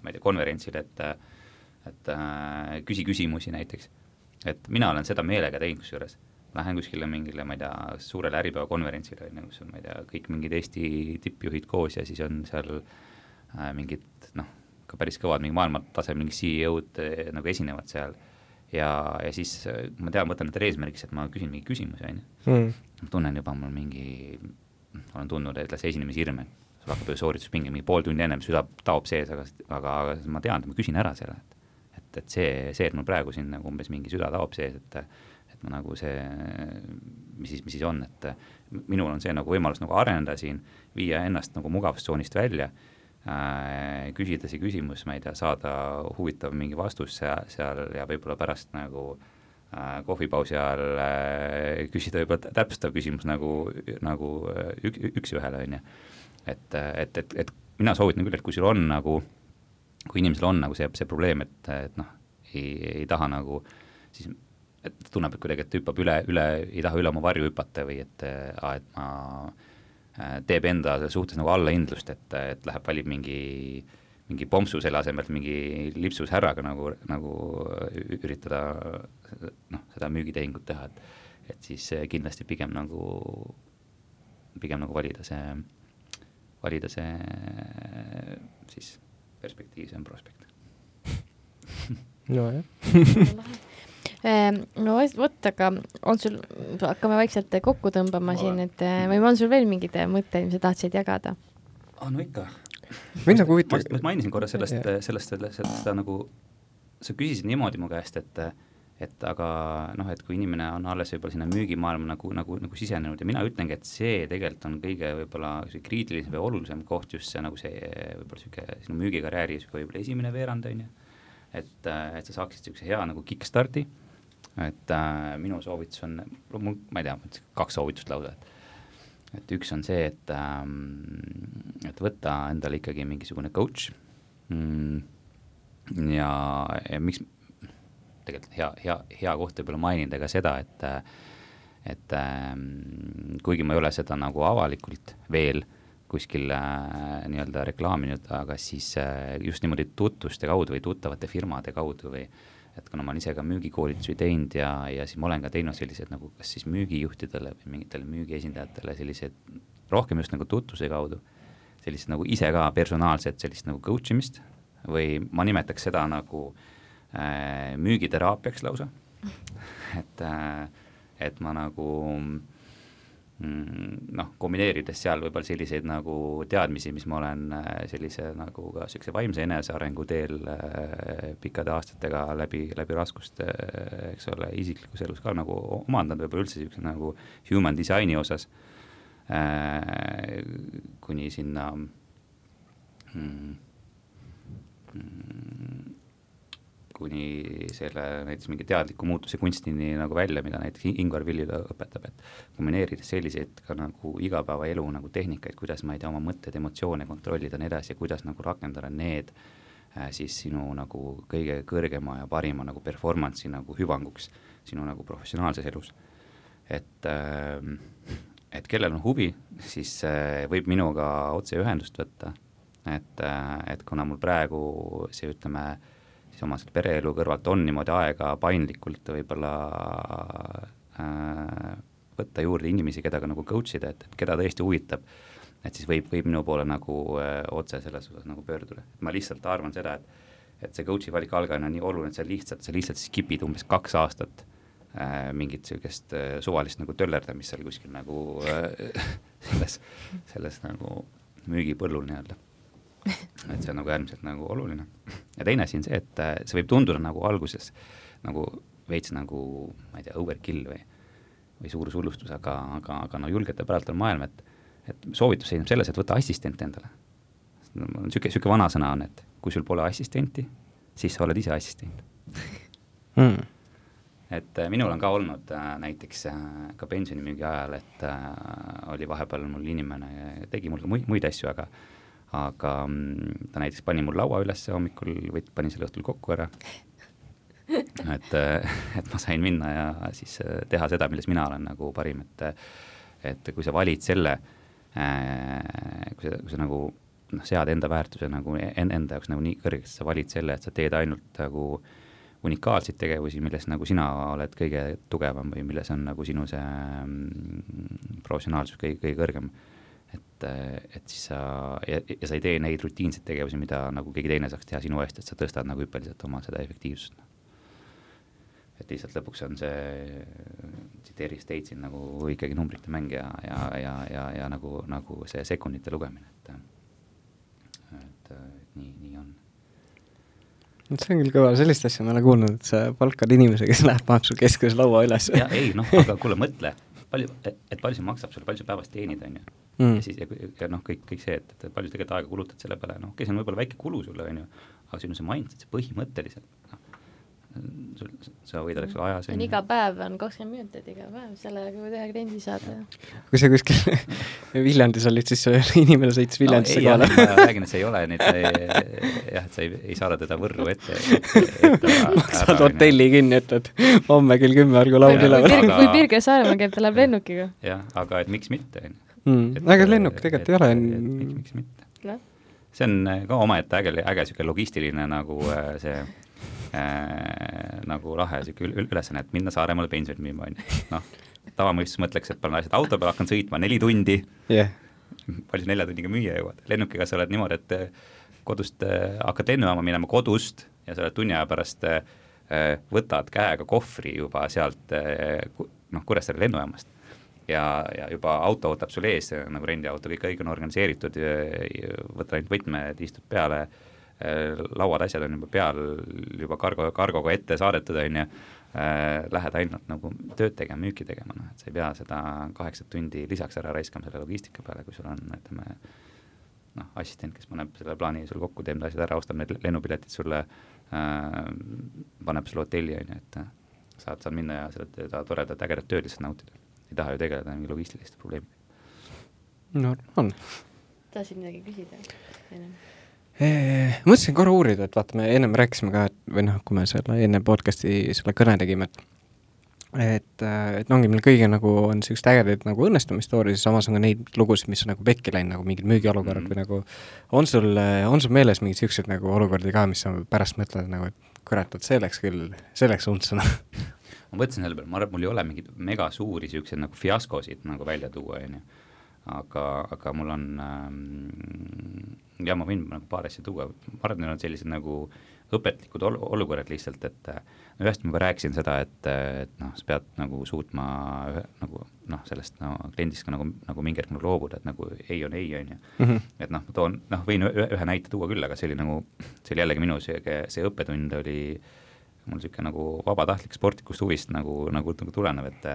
C: ma ei tea, konverentsile, et et äh, küsi küsimusi näiteks. et mina olen seda meelega teinud kusjuures, lähen kuskile mingile, ma ei tea, suurele Äripäeva konverentsile, on ju, kus on, ma ei tea, kõik mingid Eesti tippjuhid koos ja siis on seal äh, mingid noh, ka päris kõvad mingi maailmataseme mingi CEO-d eh, nagu esinevad seal ja, ja siis eh, ma tean, võtan endale eesmärgiks, et ma küsin mingi küsimuse, on ju. Mm. ma tunnen juba mul mingi, olen tundnud, et las esinemishirm, et sul hakkab ju soorituspinge mingi pool tundi ennem, süda taob sees, aga, aga, aga ma tean, et ma küsin ära selle, et et, et see, see, et mul praegu siin nagu umbes mingi süda taob sees, et et ma nagu see, mis siis, mis siis on, et minul on see nagu võimalus nagu areneda siin, viia ennast nagu mugavustsoonist välja äh, küsida see küsimus, ma ei tea, saada huvitav mingi vastus seal, seal ja võib-olla pärast nagu äh, kohvipausi ajal äh, küsida võib-olla täpsustav küsimus nagu, nagu äh, ük, üks-ühele, on ju. et, et, et, et mina soovitan küll, et kui sul on nagu, kui inimesel on nagu see, see probleem, et, et noh, ei, ei taha nagu siis et tunneb, et kuidagi, et hüppab üle, üle, ei taha üle oma varju hüpata või et et ma Äh, teeb enda suhtes nagu allahindlust, et, et läheb, valib mingi, mingi pompsu selle asemel, et mingi lipsus härraga nagu, nagu üritada noh, seda müügitehingut teha, et et siis kindlasti pigem nagu, pigem nagu valida see, valida see siis perspektiivsem prospekt
A: nojah
B: Ehm, no vot, aga on sul, hakkame vaikselt kokku tõmbama ma siin, et eh, või on sul veel mingeid mõtteid, mis sa tahtsid jagada?
C: aa, no ikka.
A: mind nagu huvitab.
C: ma mainisin korra sellest, sellest, sellest, seda nagu, sa küsisid niimoodi mu käest, et et aga noh, et kui inimene on alles võib-olla sinna müügimaailma nagu, nagu, nagu sisenenud ja mina ütlengi, et see tegelikult on kõige võib-olla kriitilisem või olulisem koht just see nagu see võib-olla niisugune sinu müügikarjääri niisugune võib-olla esimene veerand, on ju, et, et sa saaksid niisuguse hea nagu kick-start'i. Et äh, minu soovitus on, mul, ma ei tea, kaks soovitust lausa, et et üks on see, et ähm,, et võtta endale ikkagi mingisugune coach. Mm, ja, ja miks, tegelikult hea, hea, hea koht võib-olla mainida ka seda, et et ähm, kuigi ma ei ole seda nagu avalikult veel kuskil äh, nii-öelda reklaaminud, aga siis äh, just niimoodi tutvuste kaudu või tuttavate firmade kaudu või et kuna ma olen ise ka müügikoolitusi teinud ja, ja siis ma olen ka teinud sellised nagu kas siis müügijuhtidele või mingitele müügiesindajatele sellised rohkem just nagu tutvuse kaudu, sellist nagu ise ka personaalset sellist nagu coach imist või ma nimetaks seda nagu äh, müügiteraapiaks lausa. Et äh,, et ma nagu äh, Mm, noh, kombineerides seal võib-olla selliseid nagu teadmisi, mis ma olen äh, sellise nagu ka niisuguse vaimse enesearengu teel äh, pikkade aastatega läbi, läbi raskuste, eks ole, isiklikus elus ka nagu omandanud, võib-olla üldse niisuguse nagu human design'i osas äh,, kuni sinna mm, mm, kuni selle näiteks mingi teadliku muutuse kunstini nagu välja, mida näiteks Ingvar Villiga õpetab, et kombineerides selliseid ka nagu igapäevaelu nagu tehnikaid, kuidas ma ei tea, oma mõtteid, emotsioone kontrollida ja nii edasi ja kuidas nagu rakendada need äh, siis sinu nagu kõige kõrgema ja parima nagu performance'i nagu hüvanguks sinu nagu professionaalses elus. et äh, et kellel on huvi, siis äh, võib minuga otseühendust võtta, et äh,, et kuna mul praegu see, ütleme, siis oma selle pereelu kõrvalt on niimoodi aega paindlikult võib-olla äh, võtta juurde inimesi, keda ka nagu coach ida, et, et keda tõesti huvitab, et siis võib, võib minu poole nagu äh, otse selles osas nagu pöörduda, et ma lihtsalt arvan seda, et et see coach'i valik algajana on nii oluline, et sa lihtsalt, sa lihtsalt skip'id umbes kaks aastat äh, mingit niisugust äh, suvalist nagu töllerdamist seal kuskil nagu äh, <laughs> selles, selles nagu müügipõllul nii-öelda <laughs> et see on nagu äärmiselt nagu oluline. Ja teine asi on see, et äh, see võib tunduda nagu alguses nagu veits nagu, ma ei tea, overkill või, või suur sulustus, aga, aga, aga no julgete päralt on maailm, et, et soovitus seisneb selles, et võta assistent endale. niisugune, niisugune vanasõna on, et kui sul pole assistenti, siis sa oled ise assistent <laughs>
A: mm..
C: et äh, minul on ka olnud äh, näiteks ka pensionimüügi ajal, et oli vahepeal mul inimene, tegi mul ka muid, muid asju, aga aga mm, ta näiteks pani mul laua üles hommikul, või pani selle õhtul kokku ära. <laughs> et, äh, et ma sain minna ja siis äh, teha seda, milles mina olen nagu parim, et et kui sa valid selle kui sa, kui sa nagu noh, sead enda väärtuse nagu en, enda jaoks nagu nii kõrgeks, sa valid selle, et sa teed ainult nagu unikaalseid tegevusi, milles nagu sina oled kõige tugevam või milles on nagu sinu see mm, professionaalsus kõige, kõige kõrgem. Et, et siis sa, ja, ja sa ei tee neid rutiinseid tegevusi, mida nagu keegi teine saaks teha sinu eest, et sa tõstad nagu hüppeliselt oma seda efektiivsust. et lihtsalt lõpuks on see, tsiteeris teid siin nagu ikkagi numbrite mäng ja, ja, ja, ja, ja nagu, nagu see sekundite lugemine, et et, et nii, nii on
A: et see on küll kõva, sellist asja ma ei ole kuulnud, et sa palkad inimese, kes läheb, paneb sul keskuse laua üles.
C: ei noh, aga kuule, mõtle, palju, et palju see maksab sulle, palju sa päevas teenid, on ju mm.. ja siis, ja, ja noh, kõik, kõik see, et, et palju sa tegelikult aega kulutad selle peale, noh, okei okay,, see on võib-olla väike kulu sulle, on ju, aga sinu see mindset, see põhimõtteliselt, noh, sul, sa võidad, eks ole, ajas.
B: iga päev on kakskümmend minutit, iga päev, sellega võib ühe kliendi saada.
A: kui sa kuskil <laughs> Viljandis olid, siis <laughs> inimene sõitis Viljandisse
C: no, kohale. ma räägin, et see ei ole nüüd jah, et sa ei, ei saada teda Võrru ette, ette, ette. <laughs>
A: maksad hotelli kinni, ütled homme kell kümme olgu laul üleval.
B: kui, Birger Saaremaa käib, ta läheb lennukiga.
C: jah, aga et miks mitte, on ju.
A: Mm. aga lennuk tegelikult ei ole.
C: miks, miks mitte no.? see on ka omaette äge, äge niisugune logistiline nagu äh, see äh, nagu lahe sihuke ülesanne, et minna Saaremaale pensionit müüma, on ju, noh, tavamõistus mõtleks, et panen asjad auto peale, hakkan sõitma neli tundi
A: yeah.,
C: palju sa nelja tunniga müüa jõuad, lennukiga sa oled niimoodi, et äh, kodust äh, hakkad lennujaama minema kodust ja sa oled tunni aja pärast äh, äh võtad käega kohvri juba sealt äh, noh, Kuressaare lennujaamast ja, ja juba auto ootab sul ees, nagu rendiauto, kõik, kõik on organiseeritud, võtad ainult võtmed, istud peale äh,, Äh, lauad, asjad on juba peal, juba kargo, kargoga ette saadetud, on ju, äh, lähed ainult nagu tööd tegema, müüki tegema, noh, et sa ei pea seda kaheksat tundi lisaks ära raiskama selle logistika peale, kui sul on, ütleme, noh, assistent, kes paneb selle plaani sul kokku, teeb need asjad ära, ostab need lennupiletid sulle äh,, paneb sulle hotelli, on ju, et saad, saad minna ja seda toredat ägedat tööd lihtsalt nautida. Ei taha ju tegeleda mingi logistiliste probleemidega.
A: no on.
B: tahtsid midagi küsida ennem?
A: mõtlesin korra uurida, et vaata, me ennem rääkisime ka, et või noh, kui me selle enne podcast'i selle kõne tegime, et et, et no ongi meil kõigil nagu on siuksed ägedaid nagu õnnestumisstoorisid, samas on ka neid lugusid, mis on nagu pekki läinud, nagu mingid müügiolukorrad mm -hmm. või nagu on sul, on sul meeles mingeid siukseid nagu olukordi ka, mis sa pärast mõtled nagu, et kurat, et see läks küll, see läks untsõna <laughs>
C: ma mõtlesin selle peale, ma arvan, et mul ei ole mingeid mega suuri siukseid nagu fiaskosid nagu välja tuua, on ju aga, aga mul on ähm, ja ma võin nagu paar asja tuua, ma arvan, et need on sellised nagu õpetlikud ol-, olukorrad lihtsalt, et no ühest ma juba rääkisin seda, et, et noh, sa pead nagu suutma ühe, nagu noh, sellest no kliendist ka nagu, nagu mingi hetk nagu loobuda, et nagu ei on ei, on ju. Mhm. et noh, ma toon, noh, võin ühe, ühe näite tuua küll, aga see oli nagu, see oli jällegi minu see, see õppetund oli mul niisugune nagu vabatahtlik sportlikust huvist nagu, nagu, nagu tulenev, et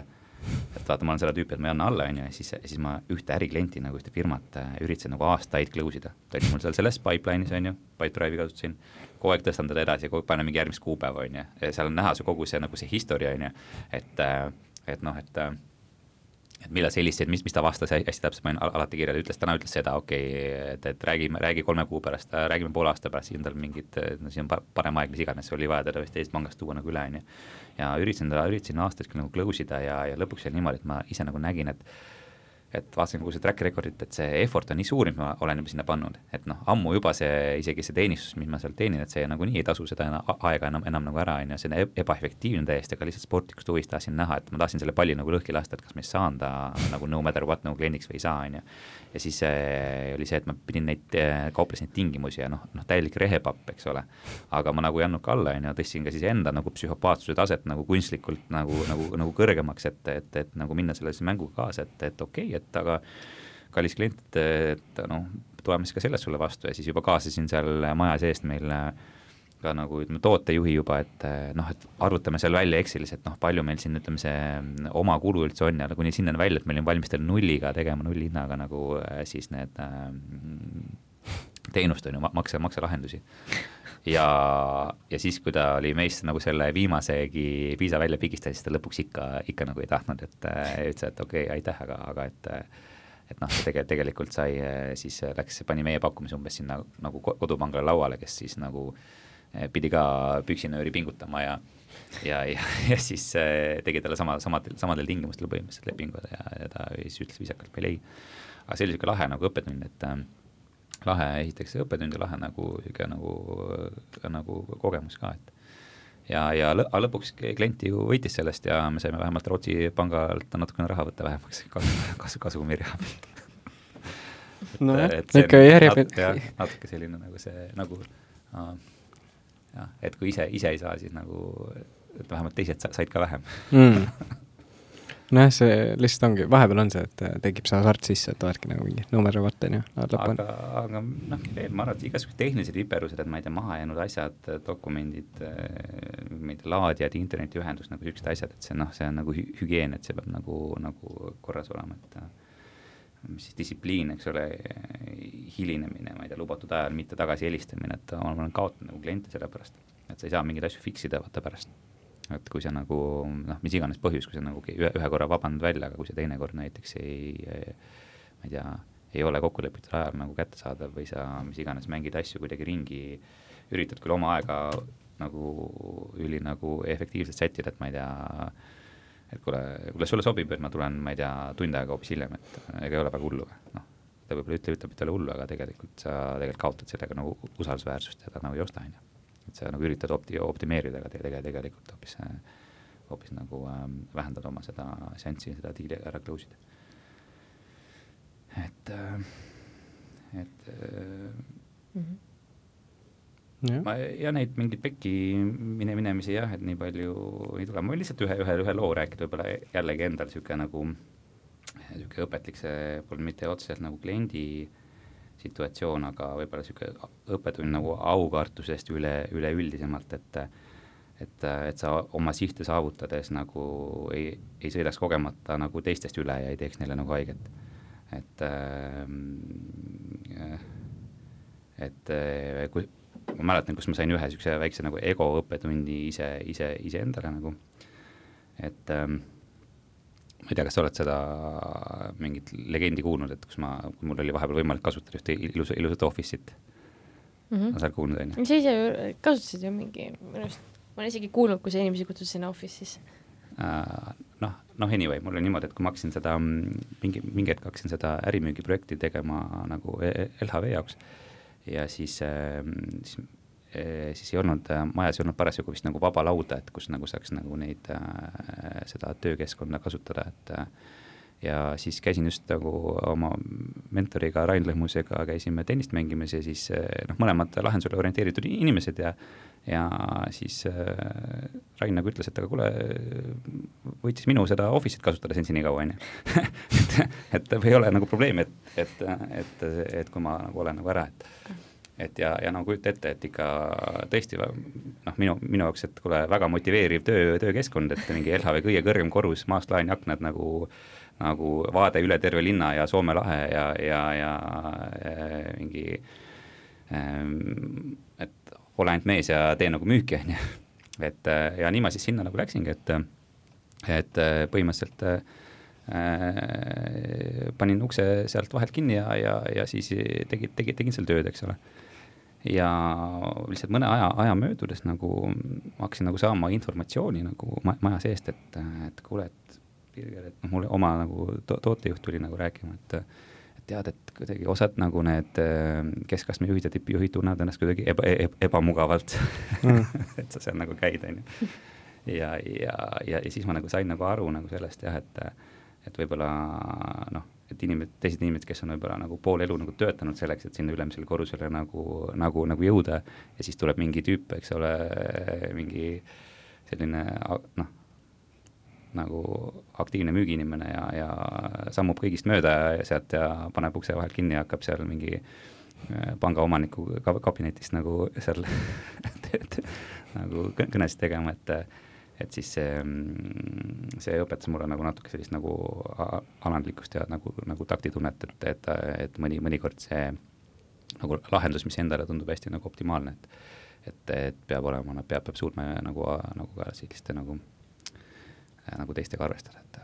C: et vaata, ma olen seda tüüpi, et ma ei anna alla, on ju, ja siis, siis ma ühte äriklienti nagu ühte firmat äh, üritasin nagu aastaid close ida. ta oli mul seal selles pipeline'is, on ju, Pipedrive'i kasutasin, kogu aeg tõstan teda edasi ja kogu aeg panen mingi järgmist kuupäeva, on ju, ja seal on näha see kogu see nagu see history, on ju, et, äh, et noh, et äh, et millal see helistas, mis, mis ta vastas hästi täpselt, ma olin alati kirjas, ütles, täna ütles seda, okei okay,, et, et räägime, räägi kolme kuu pärast, räägime poole aasta pärast, siis on tal mingid, no siis on parem aeg, mis iganes, oli vaja teda vist teisest pangast tuua nagu üle, on ju. Ja üritasin ta, üritasin aastaid nagu close ida ja, ja lõpuks oli niimoodi, et ma ise nagu nägin, et et vaatasin kogu see track record'it, et see effort on nii suur, mis ma olen juba sinna pannud, et noh, ammu juba see, isegi see teenistus, mis ma sealt teenin, et see nagunii ei tasu seda enam, aega enam, enam nagu ära, on ju, see on ebaefektiivne täiesti, aga lihtsalt sportlikust huvist tahtsin näha, et ma tahtsin selle palli nagu lõhki lasta, et kas ma siis saan ta nagu no matter what nagu kliendiks või ei saa, on ju ja siis äh, oli see, et ma pidin neid äh,, kauplesin neid tingimusi ja noh, noh täielik rehepapp, eks ole. aga ma nagu ei andnud ka alla, on ju, tõstsin ka siis enda nagu psühhopaatsuse taset nagu kunstlikult nagu, nagu, nagu kõrgemaks, et, et, et nagu minna selle mänguga kaasa, et, et okei okay,, et aga kallis klient, et noh, tuleme siis ka sellest sulle vastu ja siis juba kaasasin seal maja seest meil äh, ka nagu ütleme, tootejuhi juba, et eh, noh, et arvutame seal välja Excelis, et noh, palju meil siin ütleme, see mm, oma kulu üldse on ja kuni sinnani välja, et meil on valmis teil nulliga tegema, nullhinnaga nagu eh, siis need äh, teenust, on ju, makse, makselahendusi. Ja, ja siis, kui ta oli meist nagu selle viimasegi piisa välja pigistas, siis ta lõpuks ikka, ikka nagu ei tahtnud, et ütles, et okei okay,, aitäh, aga, aga et et noh, tegelikult, tegelikult sai, siis läks, pani meie pakkumise umbes sinna nagu kodupangale lauale, kes siis nagu pidi ka püksinööri pingutama ja ja, ja, ja siis tegi talle sama, samadel, samadel tingimustel põhimõtteliselt lepingud ja, ja ta siis ütles viisakalt veel ei. aga see oli niisugune lahe nagu õppetund, et äh, lahe esiteks õppetund ja lahe nagu niisugune nagu, nagu kogemus ka, et ja, ja lõ, lõpuks klient ju võitis sellest ja me saime vähemalt Rootsi pangalt natukene raha võtta vähemaks <laughs> kasu, kasu, kasumirja pealt.
A: nojah, ikka järjepid-.
C: jah, natuke selline nagu see, nagu uh, jah, et kui ise, ise ei saa, siis nagu, et vähemalt teised said ka vähem
A: mm <laughs> nojah, see lihtsalt ongi, vahepeal on see, et äh, tekib see hasart sisse, et oledki nagu mingi numero vaata onju.
C: aga, aga noh, veel ma arvan, et igasugused tehnilised viperused, et ma ei tea, mahajäänud asjad, dokumendid, äh, ma ei tea, laadijad, internetiühendus, nagu siuksed asjad, et see noh, see on nagu hü hügieen, et see peab nagu, nagu korras olema, et äh, mis siis distsipliin, eks ole, hilinemine, ma ei tea, lubatud ajal mitte tagasi helistamine, et ma olen kaotanud nagu kliente selle pärast, et sa ei saa mingeid asju fix ida vaata pärast et kui sa nagu noh, mis iganes põhjus, kui sa nagu ühe, ühe korra vabandad välja, aga kui see teine kord näiteks ei, ma ei tea, ei ole kokkulepitud ajal nagu kättesaadav või sa mis iganes mängid asju kuidagi ringi, üritad küll oma aega nagu üli nagu efektiivselt sättida, et ma ei tea, et kuule, kuule sulle sobib, et ma tulen, ma ei tea, tund aega hoopis hiljem, et ega ei ole väga hullu noh. ta võib-olla ütleb, ütleb, et ei ole hullu, aga tegelikult sa tegelikult kaotad sellega nagu usaldusväärsust ja ta nagu ei osta, on ju et sa nagu üritad opti-, optimeerida, aga tegelikult, tegelikult hoopis, hoopis nagu ähm, vähendada oma seda seanssi, seda diili ära close ida. et äh,, et äh, mm. -hmm Ja. ma ja neid mingeid pekki mine minemisi jah, et nii palju ei tule, ma võin lihtsalt ühe, ühe, ühe loo rääkida, võib-olla jällegi endal niisugune nagu niisugune õpetlik, see polnud mitte otseselt nagu kliendi äh, situatsioon, aga võib-olla niisugune õppetund nagu aukartusest üle, üleüldisemalt, et et, et sa oma sihte saavutades nagu ei, ei sõidaks kogemata nagu teistest üle ja ei teeks neile nagu haiget. et äh, et kui, ma mäletan, kus ma sain ühe niisuguse väikse nagu ego õppetundi ise, ise, iseendale nagu, et ähm, ma ei tea, kas sa oled seda mingit legendi kuulnud, et kus ma, mul oli vahepeal võimalik kasutada ühte ilusa, ilusat office'it mm. -hmm. sa oled kuulnud, on
B: ju? sa ise kasutasid ju mingi, minu arust, ma olen isegi kuulnud, kui sa inimesi kutsud sinna office'isse
C: uh,. noh, noh anyway, mul oli niimoodi, et kui ma hakkasin seda, mingi, mingi hetk hakkasin seda ärimüügiprojekti tegema nagu e-, LHV jaoks ja siis, siis Eh, siis ei olnud, äh, majas ei olnud parasjagu vist nagu vaba lauda, et kus nagu saaks nagu neid, äh, seda töökeskkonda kasutada, et äh, ja siis käisin just nagu oma mentoriga Rain Lõhmusega käisime tennist mängimas ja siis noh, mõlemad lahendusele orienteeritud inimesed ja ja siis Rain nagu ütles, et aga kuule, võid siis minu seda office'it kasutada siin senikaua, on ju. <laughs> et, et ei ole nagu probleemi, et, et, et, et kui ma nagu olen nagu ära, et et ja, ja no kujuta ette, et ikka tõesti noh, minu, minu jaoks, et kuule, väga motiveeriv töö, töökeskkond, et mingi LHV kõige kõrgem korrus, maast laeni aknad nagu, nagu vaade üle terve linna ja Soome lahe ja, ja, ja, ja mingi ähm,, et ole ainult mees ja tee nagu müüki, on ju. et ja nii ma siis sinna nagu läksingi, et, et põhimõtteliselt äh, panin ukse sealt vahelt kinni ja, ja, ja siis tegin, tegin, tegin seal tööd, eks ole ja lihtsalt mõne aja, aja möödudes nagu ma hakkasin nagu saama informatsiooni nagu maja seest, et, et kuule, et Birger, et noh, mulle oma nagu to tootejuht tuli nagu rääkima, et et tead, et kuidagi osad nagu need keskastme juhid ja tippjuhid tunnevad ennast kuidagi eba, eba, ebamugavalt mm. <laughs> et sa seal nagu käid, on ju. ja, ja, ja, ja siis ma nagu sain nagu aru nagu sellest jah, et et võib-olla noh et inimesed, teised inimesed, kes on võib-olla nagu pool elu nagu töötanud selleks, et sinna ülemisele korrusele nagu, nagu, nagu jõuda ja siis tuleb mingi tüüp, eks ole, mingi selline noh, nagu aktiivne müügiinimene ja, ja sammub kõigist mööda ja sealt ja paneb ukse vahelt kinni ja hakkab seal mingi äh, pangaomaniku kabinetis nagu seal <laughs> nagu kõnesid tegema, et et siis see, mm, see õpetas mulle nagu natuke sellist nagu alandlikkust ja nagu, nagu taktitunnet, et, et, et mõni, mõnikord see nagu lahendus, mis endale tundub hästi nagu optimaalne, et et, et peab olema, peab, peab suutma nagu, nagu ka selliste nagu, nagu teistega arvestada, et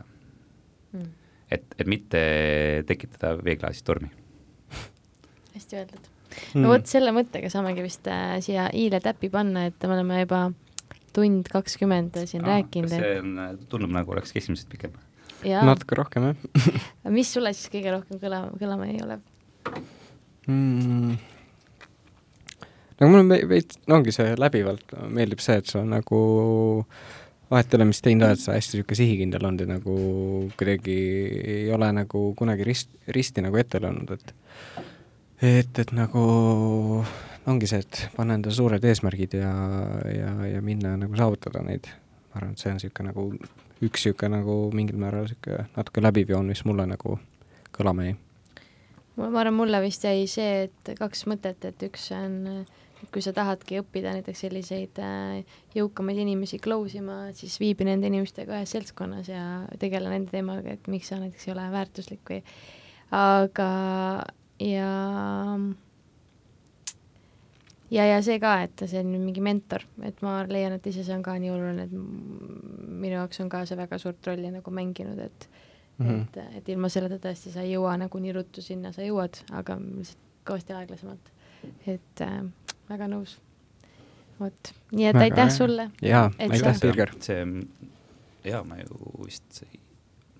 C: mm. et, et mitte tekitada veeklaasis tormi.
B: hästi öeldud mm.. no vot, selle mõttega saamegi vist äh, siia i-le täppi panna, et me oleme juba tund kakskümmend siin Aa, rääkinud.
C: see on, tundub nagu oleks keskmisest pikem.
A: natuke rohkem, jah <laughs>
B: mis sulle siis kõige rohkem kõlama, kõlama ei ole
A: mm.? no mulle veits, ongi see läbivalt meeldib see, et sul on nagu vahet ei ole, mis teinud oled, sa hästi niisugune sihikindel olnud ja nagu kuidagi ei ole nagu kunagi rist, risti nagu ette löönud, et et, et nagu ongi see, et panna enda suured eesmärgid ja, ja, ja minna nagu saavutada neid. ma arvan, et see on niisugune nagu üks niisugune nagu mingil määral niisugune natuke läbiv joon, mis mulle nagu kõlama jäi.
B: ma arvan, mulle vist jäi see, et kaks mõtet, et üks on et kui sa tahadki õppida näiteks selliseid äh, jõukamaid inimesi close ima, siis viibi nende inimestega ühes seltskonnas ja tegele nende teemaga, et miks sa näiteks ei ole väärtuslik või aga ja ja, ja see ka, et see on mingi mentor, et ma leian, et ise see on ka nii oluline, et minu jaoks on ka see väga suurt rolli nagu mänginud, et mm -hmm. et, et ilma selleta tõesti sa ei jõua nagu nii ruttu sinna, sa jõuad, aga lihtsalt kõvasti aeglasemalt. et äh, väga nõus. vot, nii et väga aitäh sulle.
A: jaa, aitäh, Birger.
C: see, jaa, ma ju vist,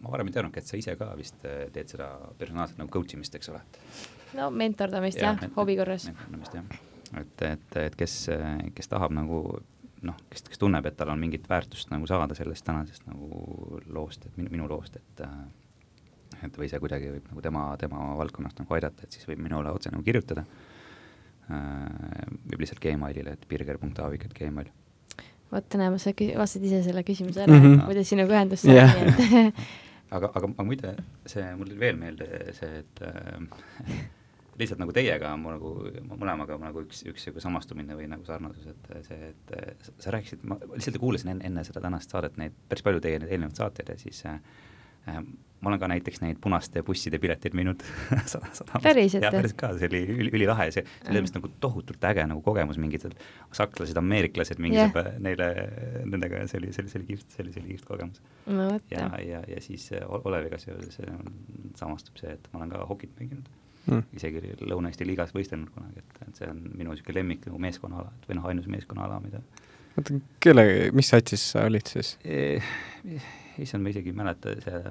C: ma varem ei teadnudki, et sa ise ka vist äh, teed seda personaalset nagu coach imist, eks ole?
B: no mentordamist ja, jah, hobi korras.
C: mentordamist jah, et, et, et kes, kes tahab nagu noh, kes, kes tunneb, et tal on mingit väärtust nagu saada sellest tänasest nagu loost, et minu, minu loost, et et või see kuidagi võib nagu tema, tema valdkonnast nagu aidata, et siis võib minule otse nagu kirjutada Äh, võib lihtsalt Gmailile, et birger.aavik.gmail.
B: vot näe, sa vastasid ise selle küsimuse ära mm, -hmm. kuidas sinuga ühendust saada yeah.
C: et <laughs> aga, aga, aga muide, see, mul tuli veel meelde see, et äh, <laughs> lihtsalt nagu teiega, mu nagu mõlemaga nagu üks, üks sihuke samastumine või nagu sarnasus, et see, et sa, rääkisid, ma lihtsalt kuulasin enne, enne seda tänast saadet neid päris palju teie neid eelnevaid saateid ja siis äh, äh ma olen ka näiteks neid punaste busside pileteid müünud <laughs>
B: päriselt?
C: jah, päriselt ka, see oli üli, ülilahe see, see oli vist nagu tohutult äge nagu kogemus, mingid sakslased, ameeriklased, mingi yeah. sõber, neile, nendega, see oli, see oli, see oli kihvt, see oli, see oli kihvt kogemus
B: no,.
C: ja, ja, ja siis äh, Oleviga seoses samastub see, et ma olen ka hokit mänginud mm.. isegi Lõuna-Eesti liigas võistelnud kunagi, et, et see on minu niisugune lemmik nagu meeskonnaala, et või noh, ainus meeskonnaala, mida
A: oota, kelle, mis satsis sa olid siis e,?
C: issand, ma isegi ei mäleta, see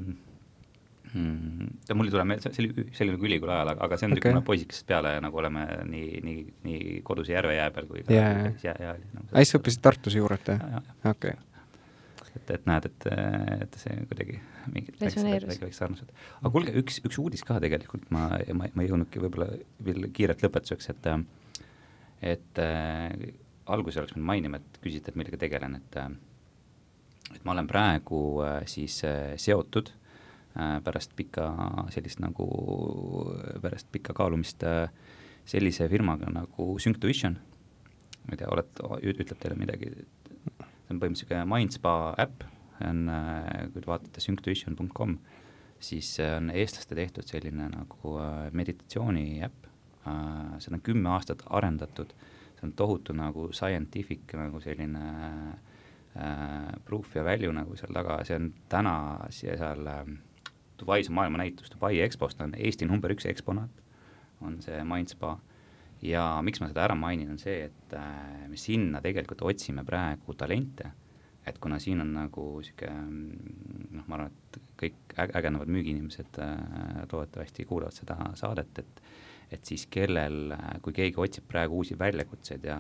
C: mm,. mul ei tule meelde, see oli, see oli nagu ülikooli ajal, aga, see on okay. niisugune poisikesest peale nagu oleme nii, nii, nii kodus Järve jää peal kui ka
A: yeah. jää, jää oli nagu. aa, siis sa õppisid Tartus juurat, jah? okei.
C: Et, et näed, et, et see kuidagi mingid väiksed sarnased. aga kuulge, üks, üks uudis ka tegelikult, ma, ma, ma ei jõudnudki võib-olla veel kiirelt lõpetuseks, et et äh, alguses oleks pidanud mainima, et küsite, et millega tegelen, et et ma olen praegu äh, siis äh, seotud äh, pärast pikka sellist nagu, pärast pikka kaalumist äh, sellise firmaga nagu Synctuition. ma ei tea, oled, ütleb teile midagi, see on põhimõtteliselt niisugune Mindspa äpp, on, äh, kui te vaatate synctuition.com, siis see on eestlaste tehtud selline nagu meditatsiooni äpp, seda on kümme aastat arendatud, see on tohutu nagu scientific nagu selline äh, proof ja value nagu seal taga, see on täna seal äh, Dubais on maailmanäitus, Dubai EXPO-st on Eesti number üks eksponaat, on see Mindspa. Ja miks ma seda ära mainin, on see, et äh, me sinna tegelikult otsime praegu talente, et kuna siin on nagu niisugune noh, ma arvan, et kõik ägenevad müügiinimesed äh, loodetavasti kuulavad seda saadet, et et siis kellel, kui keegi otsib praegu uusi väljakutseid ja,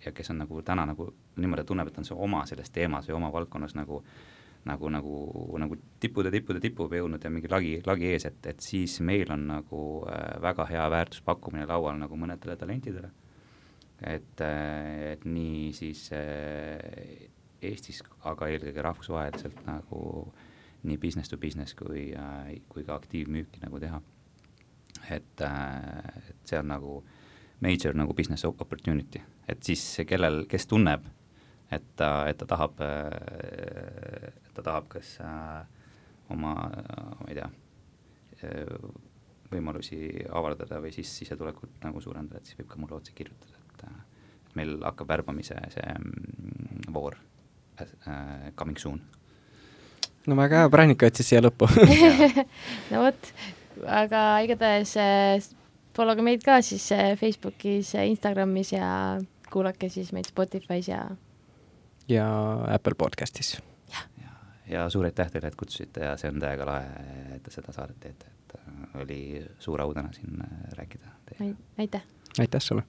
C: ja kes on nagu täna nagu niimoodi tunneb, et on see oma selles teemas või oma valdkonnas nagu äh, nagu, nagu, nagu tippude, tippude tippub jõudnud ja mingi lagi, lagi ees, et, et siis meil on nagu äh, väga hea väärtuspakkumine laual nagu mõnedele talentidele. et, äh, et nii siis äh, Eestis, aga eelkõige rahvusvaheliselt nagu nii business to business kui kui ka aktiivmüüki nagu teha. et et see on nagu major nagu business opportunity, et siis kellel, kes tunneb et ta, et ta tahab, ta tahab kas äh, oma, ma ei tea, võimalusi avaldada või siis sissetulekut nagu suurendada, et siis võib ka mulle otse kirjutada, et äh, meil hakkab värbamise see mm, voor äh, coming soon.
A: no väga hea, Pränika jättis siia lõppu <laughs> <laughs>
B: no vot, aga igatahes äh, followge meid ka siis äh, Facebookis, Instagramis ja kuulake siis meid Spotify's ja
A: ja Apple podcastis.
C: Ja, suur aitäh teile, et kutsusite ja see on täiega lahe, et te seda saadet teete, et oli suur au täna siin rääkida.
B: aitäh!
A: aitäh sulle!